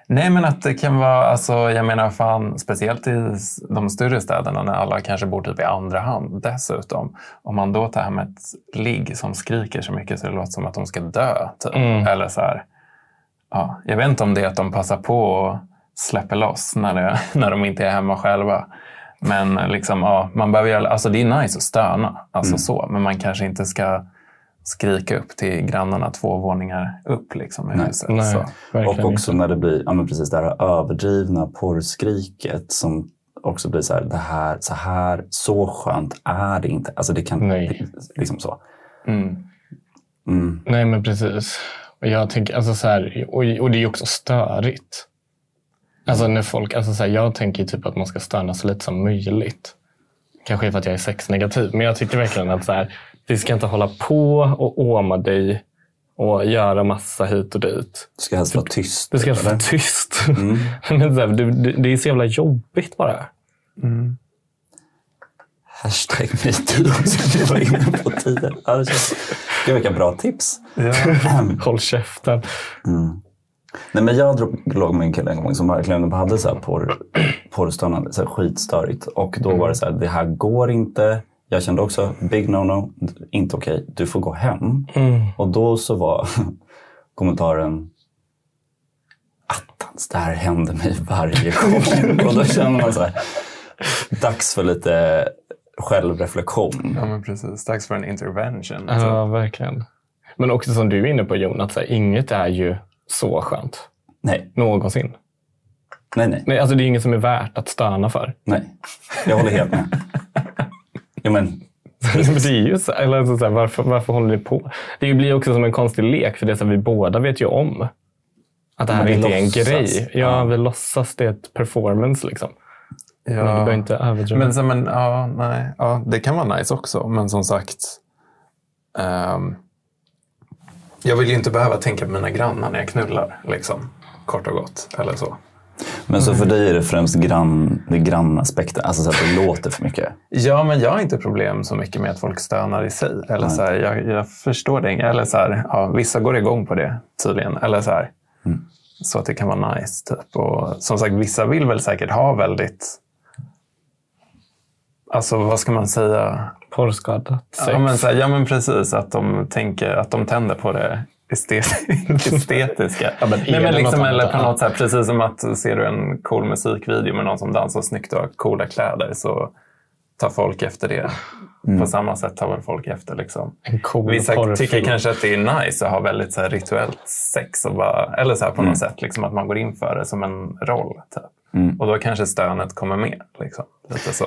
S1: Nej, men att det kan vara, alltså, jag menar fan, speciellt i de större städerna när alla kanske bor typ i andra hand dessutom. Om man då tar hem ett ligg som skriker så mycket så det låter som att de ska dö. Typ.
S3: Mm.
S1: Eller så här, ja, jag vet inte om det är att de passar på och släpper loss när, det, när de inte är hemma själva. Men liksom, ja, man behöver alltså det är nice att stöna, alltså så, men man kanske inte ska skrika upp till grannarna två våningar upp liksom, i
S2: Nej.
S1: huset.
S3: Nej,
S2: Och också
S3: inte.
S2: när det blir ja, men precis det här överdrivna porrskriket som också blir så här, det här, så här, så skönt är det inte. Alltså det kan,
S3: Nej.
S2: liksom så.
S1: Mm.
S2: Mm.
S3: Nej, men precis. Och jag tänker, alltså så här, och, och det är ju också störigt. Alltså när folk, alltså så här, jag tänker typ att man ska stöna så lite som möjligt. Kanske för att jag är sexnegativ, men jag tycker verkligen att så här, vi ska inte hålla på och åma dig och göra massa hit och dit.
S2: Det ska helst vara tyst.
S3: Det ska
S2: eller?
S3: vara tyst. men så här, det, det, det är så jävla jobbigt bara.
S2: Hashtag metoo som du var inne på tidigare. Ja, det känns... Gud, vilka bra tips.
S3: Håll käften.
S2: Nej, men jag drog, låg med en kille en gång som verkligen hade så här porr, porrstönande, så här skitstörigt. Och då var det så här, det här går inte. Jag kände också, big no-no, inte okej. Du får gå hem. Och då så var kommentaren, attans, det här händer mig varje gång. och då känner man så här, dags för lite självreflektion.
S1: Ja, men precis. Dags för en intervention. alltså.
S3: Ja, verkligen. Men också som du är inne på Jon, att så här, inget är ju så skönt.
S2: Nej,
S3: Någonsin.
S2: nej, nej.
S3: Nej, alltså det är inget som är värt att stöna för.
S2: nej. Jag håller helt med. Jo, men
S3: det är ju så, eller alltså så här, varför, varför håller ni på? Det blir också som en konstig lek, för det så här, vi båda vet ju om att det här inte är en grej. Ja,
S2: Ja.
S3: vi låtsas det är ett performance. Liksom. Men vi
S1: Ja.
S3: behöver inte överdriva.
S1: Men, så, men ja, nej. Ja, det kan vara nice också. Men som sagt. ehm, jag vill ju inte behöva tänka på mina grannar när jag knullar. Liksom. Kort och gott. Eller så.
S2: Men så för dig är det främst grann, det grannaspekten, alltså så att det låter för mycket.
S1: Ja, men jag har inte problem så mycket med att folk stönar i sig. Eller så här, jag, jag förstår det. Eller så här, ja, vissa går igång på det tydligen. Eller så, här, så att det kan vara nice. Typ. Och, som sagt, vissa vill väl säkert ha väldigt... Alltså vad ska man säga?
S3: Porrskadat sex.
S1: Ja men, så här, ja, men precis. Att de, tänker, att de tänder på det estet- estetiska.
S3: Ja, men
S1: Nej,
S3: det
S1: men liksom, eller på något sätt, precis som att ser du en cool musikvideo med någon som dansar snyggt och har coola kläder så tar folk efter det. På samma sätt tar väl folk efter liksom.
S3: Cool
S1: Vissa tycker kanske att det är nice att ha väldigt så här rituellt sex. Och bara, eller så här på något sätt, liksom, att man går in för det som en roll. Typ. Och då kanske stönet kommer med. Liksom. Lite så.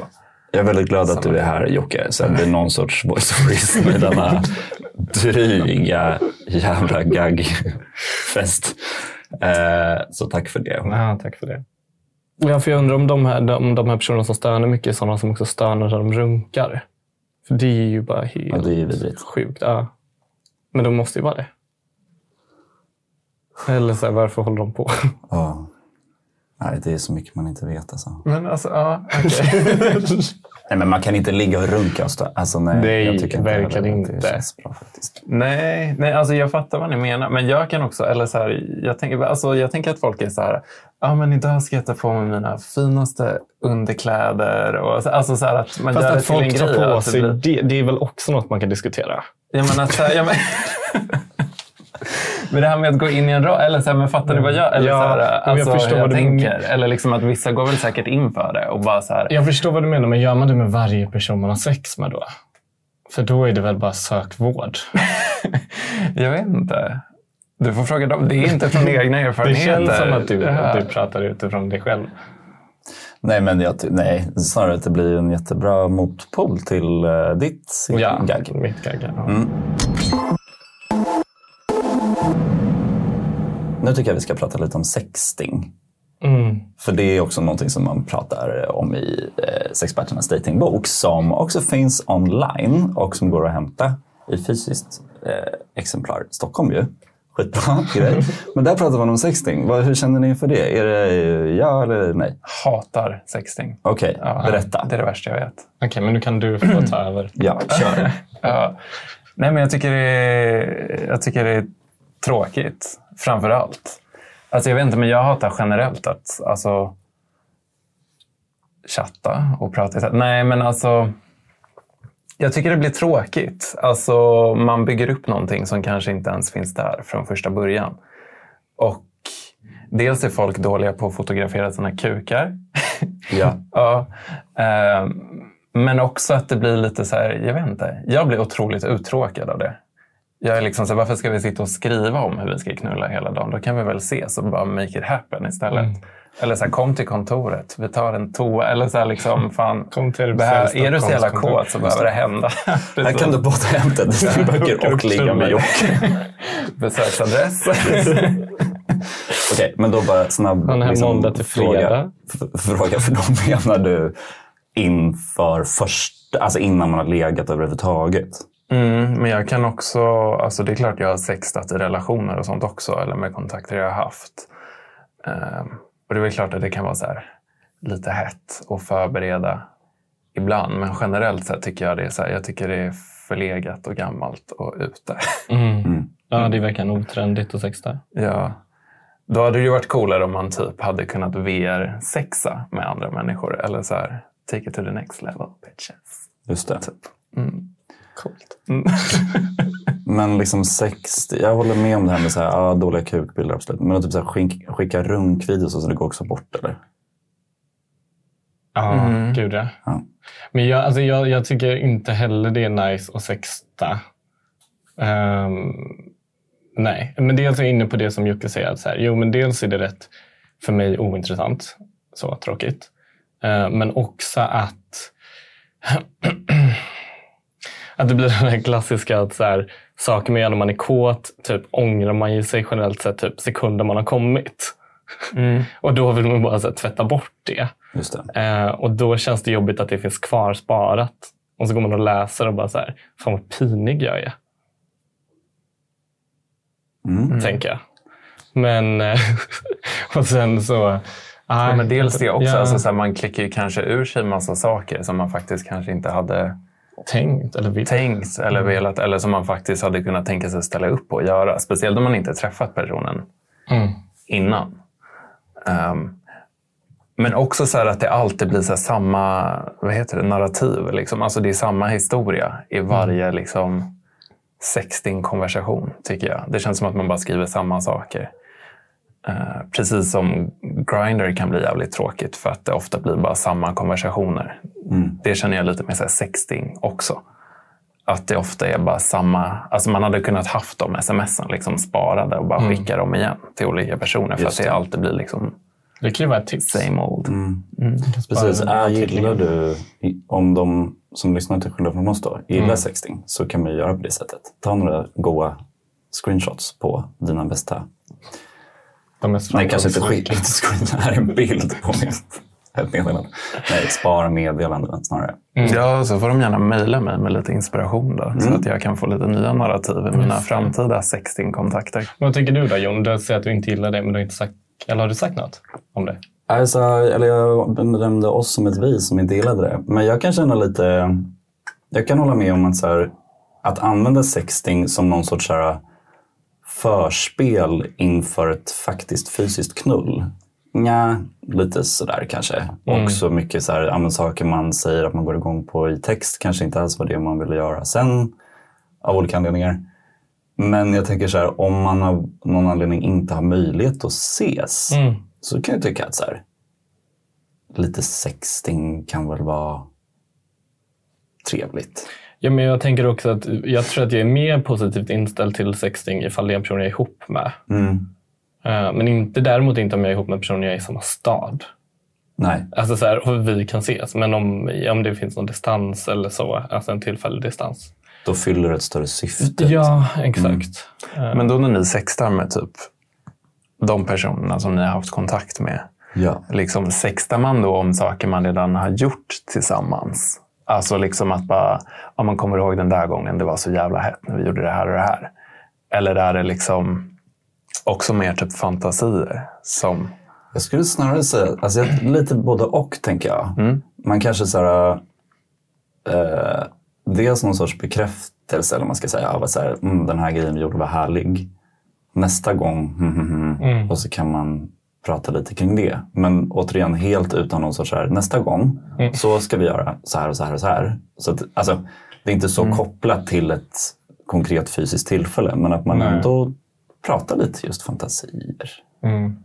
S2: Jag är väldigt glad att du är här Jocke, så det blir någon sorts voice of reason i denna dryga jävla gaggfest. Eh, så tack för det.
S3: Ja, tack för det. Ja, för jag undrar om de här, om de här personerna som stönar mycket är sådana som också stönar när de runkar. För det är ju bara helt
S2: Ja, det är ju vidrigt.
S3: sjukt. Ja. Men de måste ju vara det. Eller så här, varför håller de på?
S2: Ja. Nej, det är så mycket man inte vet. Alltså.
S1: Men alltså, ja, okej.
S2: Nej, men man kan inte ligga och runka och stå. Alltså, nej,
S3: Nej,
S2: jag tycker inte
S3: verkligen
S2: att
S3: inte.
S2: Det känns bra faktiskt.
S1: Nej, nej alltså jag fattar vad ni menar. Men jag kan också, eller så här, jag, tänker, alltså jag tänker att folk är så här, ja men idag ska jag ta på mig mina finaste underkläder. Och, så- alltså så här att man
S3: Fast
S1: gör det
S3: att
S1: en
S3: folk tar
S1: grej.
S3: på
S1: att det
S3: sig,
S1: blir-
S3: det, det är väl också något man kan diskutera.
S1: Jag menar, så här, jag men... Men det här med att gå in i en roll, eller så här, men fattar ni vad jag, eller
S3: Ja,
S1: så här,
S3: men jag
S1: alltså,
S3: förstår
S1: hur jag
S3: vad du
S1: tänker? Eller liksom att vissa går väl säkert in för det och bara så här,
S3: Jag förstår vad du menar, men gör man det med varje person man har sex med då? För då är det väl bara sök vård.
S1: jag vet inte. Du får fråga dem. Det är inte från egna
S3: Det
S1: erfarenheter.
S3: känns som att du,
S1: Det här.
S3: du pratar utifrån dig själv.
S2: Nej, men jag, nej, snarare att det blir en jättebra motpol till uh, ditt
S3: Ja,
S2: gag.
S3: mitt gag. Ja.
S2: Mm. Nu tycker jag vi ska prata lite om sexting.
S3: Mm.
S2: För det är också någonting som man pratar om i eh, Sexperternas datingbok som också finns online och som går att hämta i fysiskt eh, exemplar. Stockholm ju. Skitbra grej. Men där pratar man om sexting. Vad, hur känner ni för det? Är det eh, ja eller nej?
S1: Hatar sexting.
S2: Okej,
S1: Ja,
S2: berätta.
S1: Det är det värsta jag vet.
S3: Okej, men nu kan du få ta över.
S2: Ja, kör.
S1: Ja. Nej, men jag tycker, det är, jag tycker det är tråkigt, framför allt. Alltså, jag vet inte, men jag hatar generellt att alltså, chatta och prata. Nej, men alltså... Jag tycker det blir tråkigt. Alltså, man bygger upp någonting som kanske inte ens finns där från första början. Och dels är folk dåliga på att fotografera sina kukar.
S2: Ja.
S1: Ja. Eh, men också att det blir lite så här, jag vet inte. Jag blir otroligt uttråkad av det. Jag är liksom så här, varför ska vi sitta och skriva om hur vi ska knulla hela dagen? Då kan vi väl ses och bara make it happen istället.
S3: Mm.
S1: Eller så här, kom till kontoret, vi tar en toa. Eller så här, liksom, fan,
S3: Kom till
S1: behär, är du så jävla kåt så behöver det hända.
S2: Här kan du både hämta dina böcker och ligga med Jocke.
S1: Besöksadress.
S2: Okej, men då bara snabb
S3: Han här måndag till
S2: fråga,
S3: fredag.
S2: fråga. För då menar du inför första, alltså innan man har legat överhuvudtaget?
S1: Mm, men jag kan också, alltså det är klart jag har sextat i relationer och sånt också, eller med kontakter jag har haft. Ehm, och det är väl klart att det kan vara så här, lite hett att förbereda ibland, men generellt sett tycker jag det är så här, jag tycker det är förlegat och gammalt och ute.
S3: Mm. Ja, det är verkligen otrendigt att sexta.
S1: ja. Då hade det ju varit coolare om man typ hade kunnat VR-sexa med andra människor, eller så här, take it to the next level, bitches.
S2: Just det.
S1: Typ. Mm.
S3: Coolt.
S1: Mm.
S2: Men liksom sex, jag håller med om det här med så här, ah, dåliga kukbilder, absolut. Men att typ så här, skick, skicka runkvideos och så det går också bort eller?
S3: Ja,
S1: Mm.
S3: gud ja.
S2: Ja.
S3: Men jag, alltså jag, jag tycker inte heller det är nice att sexta. Ehm, nej, men dels är jag inne på det som Jocke säger. Att så här, jo, men dels är det rätt för mig ointressant. Så tråkigt. Ehm, men också att att det blir den här klassiska att så här, saker man gör när man är kåt, typ ångrar man ju sig generellt sett typ sekunder man har kommit.
S1: Mm.
S3: Och då vill man bara så här, tvätta bort det.
S2: Just det.
S3: Eh, och då känns det jobbigt att det finns kvar sparat. Och så går man och läser och bara så här, fan vad pinig jag är,
S2: Mm.
S3: tänker jag. Men, eh, och sen så...
S1: Ja, men dels det också.
S3: Ja,
S1: Alltså, så här, man klickar ju kanske ur sig en massa saker som man faktiskt kanske inte hade
S3: tänkt eller vill.
S1: tänkt eller velat eller som man faktiskt hade kunnat tänka sig ställa upp på och göra. Speciellt om man inte träffat personen
S3: Mm.
S1: innan. Ehm, men också så här att det alltid blir samma vad heter det, narrativ. Liksom. Alltså det är samma historia i varje liksom, sexting-konversation, tycker jag. Det känns som att man bara skriver samma saker. Eh, precis som Grindr kan bli jävligt tråkigt för att det ofta blir bara samma konversationer. Det känner jag lite med så här sexting också. Att det ofta är bara samma, alltså man hade kunnat haft de smsen liksom sparade och bara skicka dem igen till olika personer för
S2: Just
S1: att det
S2: det.
S1: alltid blir liksom
S3: Det kan ju vara ett tips.
S1: same old.
S2: Precis.
S3: Bara
S2: Äh,
S3: till-
S2: gillar du, om de som lyssnar till Skillnad från oss då, gillar
S3: Mm.
S2: sexting så kan man göra på det sättet. Ta några goa screenshots på dina bästa
S3: De mest
S2: Nej, kanske inte screen. Det här är en bild på mitt ett meddelande. Nej, spara meddelanden snarare.
S1: Ja, så får de gärna mejla mig med lite inspiration då, så att jag kan få lite nya narrativ i mina framtida sexting-kontakter.
S3: Vad tycker du då Jon? Du säger att du inte gillar det, men du har inte sagt... Eller har du sagt något om det?
S2: Alltså, eller jag benämnde oss som ett vi som inte gillade det. Men jag kan känna lite... Jag kan hålla med om att, så här, att använda sexting som någon sorts så här, förspel inför ett faktiskt fysiskt knull. Nja, lite sådär kanske. Och så mycket så här, ja, saker man säger att man går igång på i text kanske inte alls var det man ville göra sen. Av olika anledningar. Men jag tänker så här, om man av någon anledning inte har möjlighet att ses
S3: Mm.
S2: så kan jag tycka att så här, lite sexting kan väl vara trevligt.
S3: Ja, men jag tänker också att jag tror att jag är mer positivt inställd till sexting ifall det är en person jag är ihop med.
S2: Mm.
S3: Eh, Men inte, däremot inte om jag är ihop med personer jag är i samma stad.
S2: Nej,
S3: Alltså så här, och vi kan ses, men om, om det finns någon distans eller så, alltså en tillfällig distans.
S2: då fyller det ett större syfte.
S3: Ja, exakt.
S1: Men då när ni sextar med typ de personerna som ni har haft kontakt med,
S2: Ja.
S1: liksom sextar man då om saker man redan har gjort tillsammans? Alltså liksom att bara, om man kommer ihåg den där gången det var så jävla hett när vi gjorde det här och det här. Eller är det liksom också mer typ fantasier som...
S2: Jag skulle snarare säga, alltså lite både och tänker jag.
S1: Mm.
S2: Man kanske så här, eh, dels någon sorts bekräftelse eller man ska säga av att så här, mm, den här grejen vi gjorde var härlig. Nästa gång, hmm, hmm, hmm. och så kan man prata lite kring det. Men återigen helt utan någon sorts så här, nästa gång så ska vi göra så här och så här och så här. Så att, alltså, det är inte så kopplat till ett konkret fysiskt tillfälle men att man
S3: Nej.
S2: ändå pratar lite just fantasier.
S3: Mm.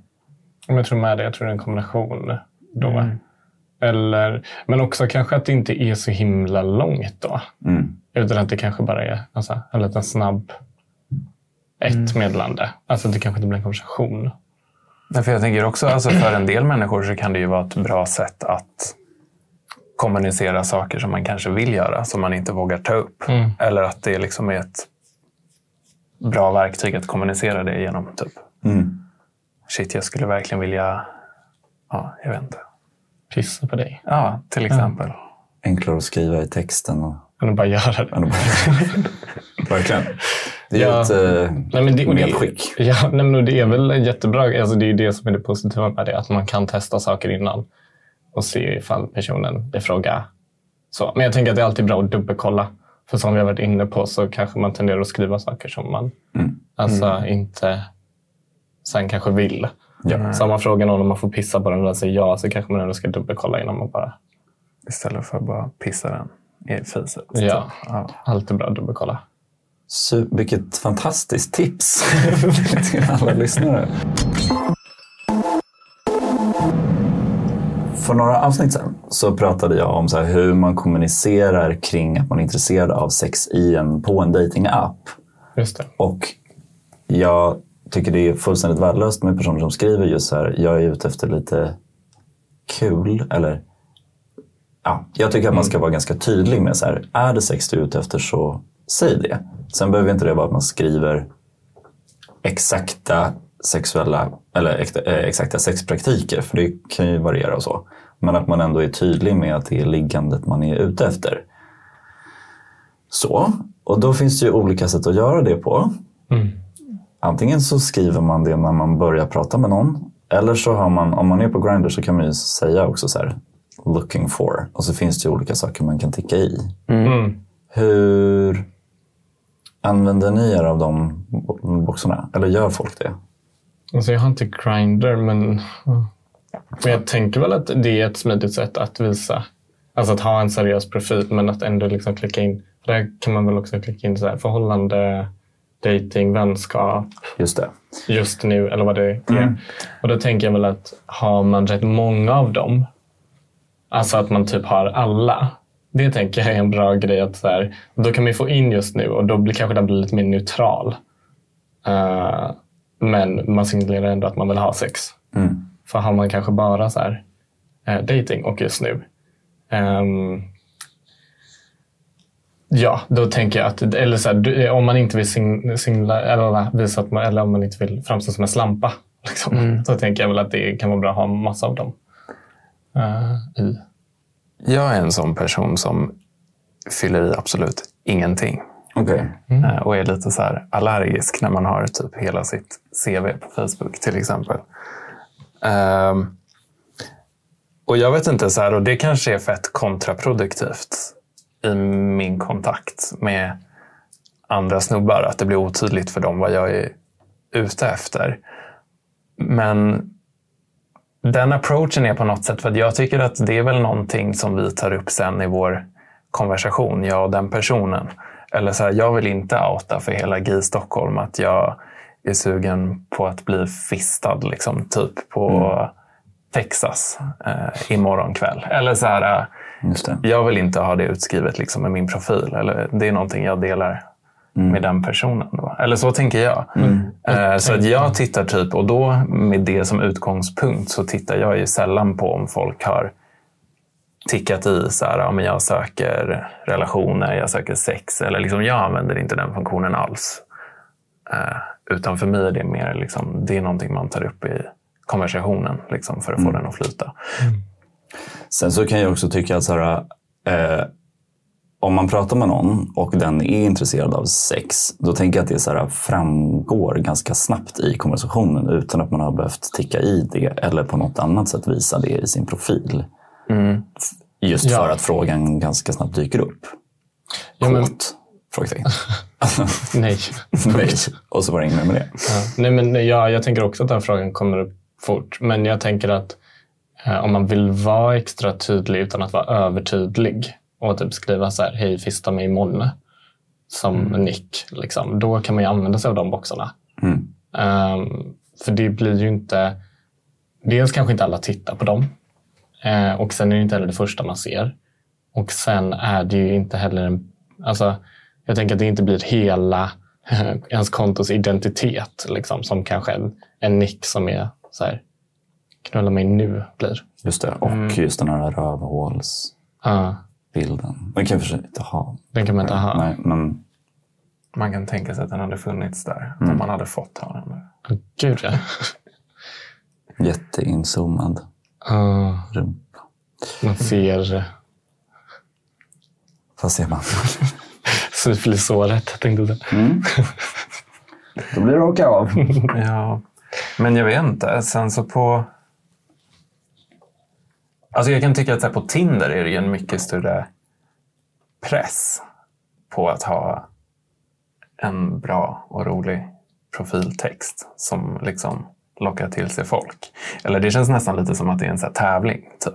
S3: Jag tror med det. Jag tror det är en kombination då. Eller, men också kanske att det inte är så himla långt då.
S2: Mm.
S3: Utan att det kanske bara är alltså, en liten snabb ett meddelande. Alltså det kanske inte blir en konversation.
S1: Nej, För jag tänker också, alltså för en del människor så kan det ju vara ett bra sätt att kommunicera saker som man kanske vill göra, som man inte vågar ta upp.
S3: Mm.
S1: Eller att det liksom är ett bra verktyg att kommunicera det genom. Typ.
S2: Mm.
S1: Shit, jag skulle verkligen vilja... Ja, jag vet inte.
S3: Pissa på dig.
S1: Ja, till exempel.
S2: enklare att skriva i texten. Och,
S3: Än att bara göra det.
S2: Verkligen. Det är
S3: Ja.
S2: ett eh,
S3: Nej, men det, och det,
S2: medskick.
S3: ja, nej, men det är väl jättebra. Alltså, det är ju det som är det positiva med det. Att man kan testa saker innan och se ifall personen i fråga så. Men jag tänker att det är alltid bra att dubbelkolla. För som vi har varit inne på så kanske man tenderar att skriva saker som man
S2: Mm.
S3: alltså, inte sen kanske vill.
S2: Ja.
S3: Samma fråga någon om man får pissa på den och den säger ja så kanske man ändå ska dubbelkolla innan man bara...
S1: Istället för att bara pissa den i fiset.
S3: Ja.
S1: Ja.
S3: Alltid bra att dubbelkolla.
S2: Så, vilket fantastiskt tips till alla lyssnare. För några avsnitt sen så pratade jag om så här hur man kommunicerar kring att man är intresserad av sex i en, på en datingapp.
S3: Just det.
S2: Och jag tycker det är fullständigt värdelöst med personer som skriver just så här, jag är ute efter lite kul. Eller, ja, jag tycker att man ska vara ganska tydlig med så här, är det sex du är ute efter så säg det. Sen behöver inte det vara att man skriver exakta sexuella eller eh, exakta sexpraktiker, för det kan ju variera och så. Men att man ändå är tydlig med att det är liggandet man är ute efter. Så, och då finns det ju olika sätt att göra det på.
S3: Mm.
S2: Antingen så skriver man det när man börjar prata med någon. Eller så har man, om man är på Grindr så kan man ju säga också så här, looking for. Och så finns det ju olika saker man kan ticka i.
S3: Mm.
S2: Hur använder ni er av de bo- boxarna? Eller gör folk det?
S3: Alltså jag har inte Grindr, men, men jag tänker väl att det är ett smidigt sätt att visa. Alltså att ha en seriös profil, men att ändå liksom klicka in. Där kan man väl också klicka in så här, förhållande, dating, vänskap,
S2: Just det.
S3: just nu eller vad det är.
S2: Mm.
S3: Och då tänker jag väl att har man rätt många av dem, Alltså att man typ har alla. Det tänker jag är en bra grej. att så här, Då kan man få in just nu och då blir kanske den blir lite mer neutral. Eh, men man signalerar ändå att man vill ha sex.
S2: Mm.
S3: För har man kanske bara så här, eh, dating och just nu. ehm, ja, då tänker jag att eller så här, du- om man inte vill sing, singla, eller, visa att man, eller om man inte vill framstå som en slampa. Liksom, Så tänker jag väl att det kan vara bra att ha massa av dem. eh, i.
S1: Jag är en sån person som fyller i absolut ingenting.
S2: Okej.
S1: Eh, Och är lite så här allergisk när man har typ hela sitt CV på Facebook till exempel. Um, och jag vet inte, så här, och det kanske är fett kontraproduktivt i min kontakt med andra snubbar. Att det blir otydligt för dem vad jag är ute efter. Men den approachen är på något sätt, för att jag tycker att det är väl någonting som vi tar upp sen i vår konversation, jag och den personen. Eller så här, jag vill inte outa för hela GI Stockholm att jag är sugen på att bli fistad, liksom, typ på Texas eh, imorgon kväll. Eller så här, eh,
S2: Just det.
S1: jag vill inte ha det utskrivet liksom, i min profil. Eller, det är någonting jag delar med den personen. Då. Eller så tänker jag. Eh, så att jag tittar typ, och då med det som utgångspunkt så tittar jag ju sällan på om folk har tickat i så här, ja, men jag söker relationer, jag söker sex. Eller liksom, jag använder inte den funktionen alls. Eh, utan för mig är det mer liksom, det är någonting man tar upp i konversationen liksom, för att få den att flyta.
S2: Sen så kan jag också tycka att så här, eh, om man pratar med någon och den är intresserad av sex, då tänker jag att det så här, framgår ganska snabbt i konversationen utan att man har behövt ticka i det eller på något annat sätt visa det i sin profil. F- Just
S3: Ja.
S2: för att frågan ganska snabbt dyker upp.
S3: Ja, men-
S2: Kåt? Frågetecken.
S3: Nej.
S2: Nej. Och så var det inget mer med det.
S3: Ja. Nej, men ja, jag tänker också att den frågan kommer upp fort. Men jag tänker att eh, om man vill vara extra tydlig utan att vara övertydlig och typ skriva så här, hej fista mig imorgon som nick, liksom, då kan man ju använda sig av de boxarna.
S2: Mm.
S3: Ehm, för det blir ju inte... Dels kanske inte alla tittar på dem. Eh, och sen är det inte heller det första man ser. Och sen är det ju inte heller en... Alltså, jag tänker att det inte blir hela ens kontos identitet. Liksom, som kanske en, en nick som är så här, knulla mig nu blir.
S2: Just det. Och just den här rövhålsbilden.
S3: Ja,
S2: Den kan sig inte ha.
S3: den kan man inte ha.
S2: Nej, men
S1: Man kan tänka sig att den hade funnits där
S2: Mm.
S1: om man hade fått ha den.
S3: Gud ja.
S2: jätteinzoomad
S3: Ah,
S2: rumpa.
S3: man ser
S2: Vad ser man?
S3: syfilissåret, tänkte jag säga.
S2: Då blir det åka av.
S1: Ja, men jag vet inte. Sen så på... Alltså jag kan tycka att på Tinder är det ju en mycket större press på att ha en bra och rolig profiltext som liksom lockar till sig folk. Eller det känns nästan lite som att det är en så här tävling typ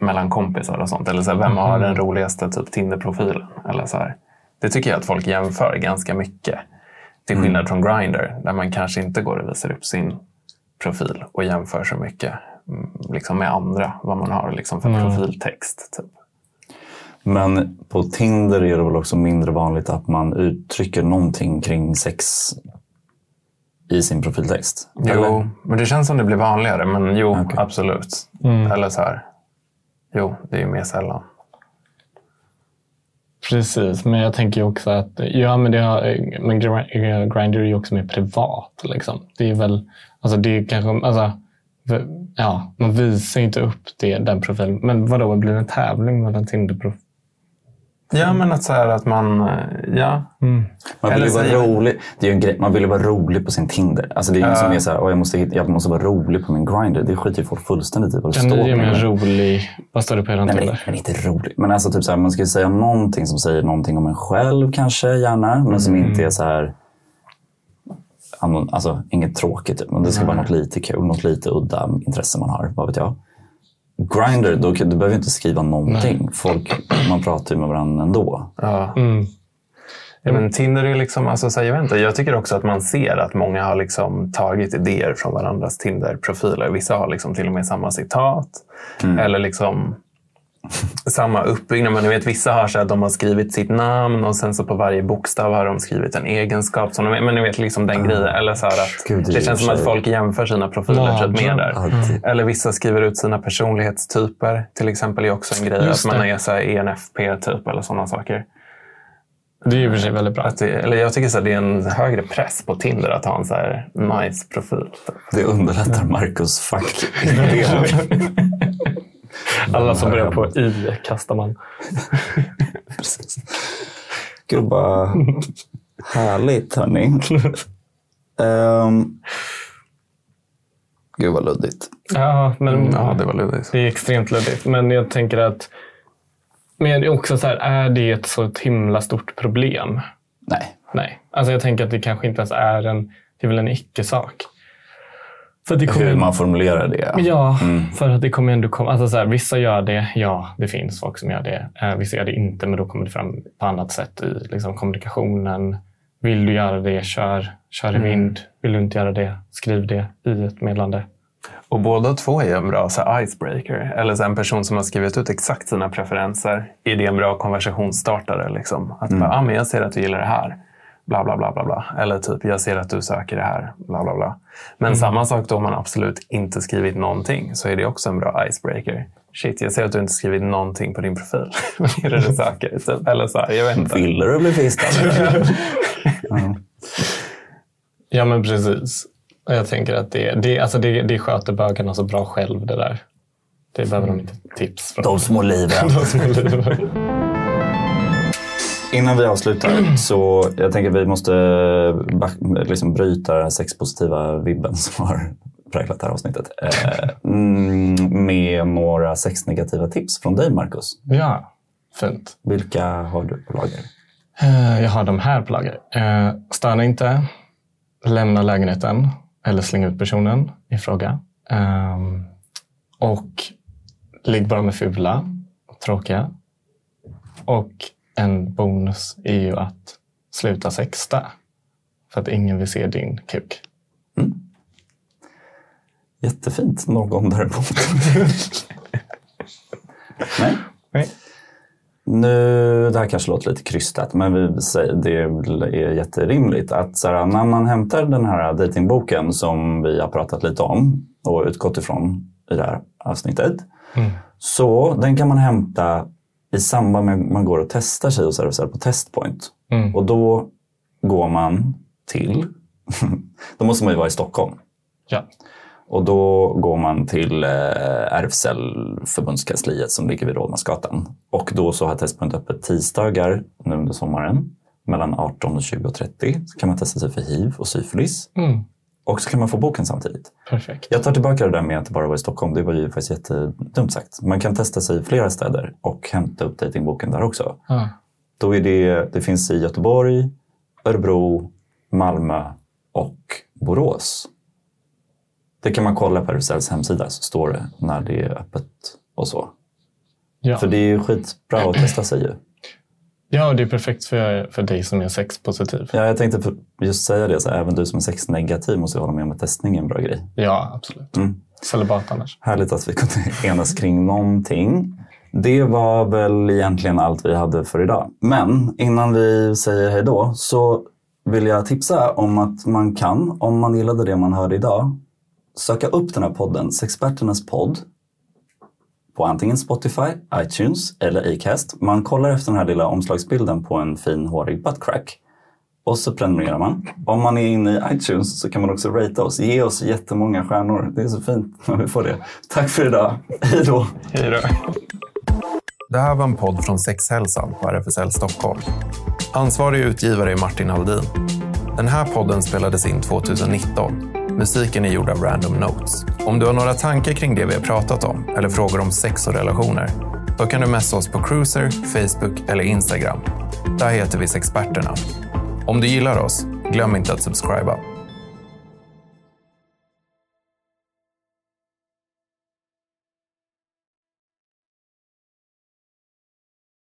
S1: mellan kompisar och sånt. Eller så här, vem har den roligaste typ Tinder-profilen? Eller så här. Det tycker jag att folk jämför ganska mycket. Till skillnad från Grindr där man kanske inte går och visar upp sin profil och jämför så mycket mm, liksom med andra, vad man har liksom för profiltext. Typ.
S2: Men på Tinder är det väl också mindre vanligt att man uttrycker någonting kring sex i sin profiltext?
S1: Jo, men det känns som det blir vanligare. Men jo,
S2: Okej.
S1: absolut. Eller så här. Jo, det är ju mer sällan.
S3: Precis, men jag tänker också att ja, men, det har, men Grindr är ju också mer privat. Liksom. Det är väl, alltså det är kanske, alltså, ja, man visar inte upp det, den profilen. Men vadå, blir det en tävling mellan Tinder-profiler?
S1: Ja, men att, så här, att man... eh, Ja,
S2: Man vill ju vara rolig. Det är ju en grej. Man vill ju vara rolig på sin Tinder. Alltså det är ingen som är så här, "Åh, jag, måste, jag måste vara rolig på min Grindr. Det skiter ju folk fullständigt i. Vad det
S3: Kan
S2: står på
S3: ge mig en rolig... Vad står det på er
S2: Nej, men,
S3: Tinder?
S2: men inte roligt. Men alltså typ så här, man ska ju säga någonting som säger någonting om en själv kanske gärna. Men som
S3: Mm.
S2: inte är så här... Alltså inget tråkigt. Typ. Men det ska vara något lite kul. Något lite udda intresse man har. Vad vet jag. Grindr, då, du behöver inte skriva någonting. Folk, man pratar ju med varandra ändå.
S1: ja.
S3: Mm.
S1: Ja, men Tinder är liksom, alltså, så här, jag, vet inte, jag tycker också att man ser att många har liksom tagit idéer från varandras Tinder-profiler. Vissa har liksom till och med samma citat. Eller liksom samma uppbyggnad. Men ni vet, vissa har så att de har skrivit sitt namn och sen så på varje bokstav har de skrivit en egenskap. Som de, men ni vet liksom den grejen. Eller så att
S2: Gud, det
S1: känns som att folk jämför sina profiler
S3: Ja,
S1: typ mer där.
S2: alltid.
S1: Eller vissa skriver ut sina personlighetstyper. Till exempel är också en grej
S3: Just
S1: att man
S3: det.
S1: är så här ENFP typ eller sådana saker.
S3: Det är ju för sig väldigt bra.
S1: Att det, eller jag tycker så det är en högre press på Tinder att ha en så här nice profil.
S2: Det underlättar Marcus fack.
S3: Alla som börjar på i kastar man.
S2: Precis. Gud vad härligt hörni. Um, gud vad luddigt.
S3: Ja, men
S1: Ja, det var luddigt.
S3: det är extremt luddigt. Men jag tänker att men också så här, är det ett så ett himla stort problem?
S2: Nej.
S3: Nej. Alltså jag tänker att det kanske inte ens är en, det är väl en icke-sak. För det kommer,
S2: Hur man formulerar det.
S3: Ja, för att det kommer ändå komma... Alltså så här, vissa gör det, ja, det finns folk som gör det. Eh, vissa gör det inte, men då kommer det fram på annat sätt i liksom, kommunikationen. Vill du göra det, kör. Kör i vind. Vill du inte göra det, skriv det i ett meddelande.
S1: Och båda två är en bra så icebreaker. Eller så en person som har skrivit ut exakt sina preferenser. Är det en bra konversationsstartare? Liksom? Att bara, ah, men jag ser att du gillar det här. Bla, bla, bla, bla, bla. Eller typ, jag ser att du söker det här. Bla, bla, bla. Men samma sak då om man absolut inte skrivit någonting. Så är det också en bra icebreaker. Shit, jag ser att du inte skrivit någonting på din profil. Vad är det du söker? Typ. Eller så här, jag vet inte.
S2: Vill du bli fistad?
S3: Ja, men precis. Jag tänker att det, det, alltså det, det sköter bögarna så bra själv det där. Det behöver de inte tips från.
S2: De små liven.
S3: De små liven.
S2: Innan vi avslutar så jag tänker att vi måste liksom bryta den sexpositiva vibben som har präglat det här avsnittet. Eh, mm, med några sexnegativa tips från dig Marcus.
S3: Ja, fint.
S2: Vilka har du på lager?
S3: Eh, Jag har de här på lager. Eh, Stöna inte. Lämna lägenheten eller släng ut personen i fråga. Ehm, Och ligg bara med fula tråkiga. Och en bonus är ju att sluta sexta. För att ingen vill se din kuk.
S2: Jättefint. Någon däremot. Nej.
S3: Nej.
S2: Nu, det här kanske låter lite krystat, men vi säger, det är jätterimligt att så här, när man hämtar den här datingboken som vi har pratat lite om och utgått ifrån i det här avsnittet.
S3: Mm.
S2: Så den kan man hämta i samband med att man går och testar sig hos RFSL på Testpoint.
S3: Mm.
S2: Och då går man till, då måste man ju vara i Stockholm.
S3: Ja.
S2: Och då går man till eh, RFSL förbundskansliet som ligger vid Rådmansgatan. Och då så har Testpoint öppet tisdagar nu under sommaren mellan 18 och 20 och 30. Så kan man testa sig för hiv och syfilis.
S3: Mm.
S2: Och så kan man få boken samtidigt.
S3: Perfekt.
S2: Jag tar tillbaka det där med att det bara var i Stockholm. Det var ju faktiskt jättedumt sagt. Man kan testa sig i flera städer och hämta upp datingboken där också.
S3: Ja.
S2: Då är det, det finns i Göteborg, Örebro, Malmö och Borås. Det kan man kolla på RFSLs hemsida så står det när det är öppet och så.
S3: Ja.
S2: För det är ju skitbra att testa sig ju.
S3: Ja, det är perfekt för, för dig som är sexpositiv.
S2: Ja, jag tänkte just säga det, så även du som är sexnegativ måste ju hålla med om att testning är en bra grej.
S3: Ja, absolut.
S2: Mm.
S3: Celibat annars.
S2: Härligt att vi kunde enas kring någonting. Det var väl egentligen allt vi hade för idag. Men innan vi säger hej då så vill jag tipsa om att man kan, om man gillade det man hörde idag, söka upp den här podden, Sexperternas podd, på antingen Spotify, iTunes eller Acast. Man kollar efter den här lilla omslagsbilden på en fin hårig buttcrack. Och så prenumererar man. Om man är inne i iTunes så kan man också ratea oss. Ge oss jättemånga stjärnor. Det är så fint när vi får det. Tack för idag. Hej då!
S1: Hej då. Det här var en podd från Sexhälsan på RFSL Stockholm. Ansvarig utgivare är Martin Haldin. Den här podden spelades in 2019. Musiken är gjord av Random Notes. Om du har några tankar kring det vi har pratat om eller frågor om sex och relationer, då kan du messa oss på Cruiser, Facebook eller Instagram. Där heter vi Sexperterna. Om du gillar oss, glöm inte att subscriba.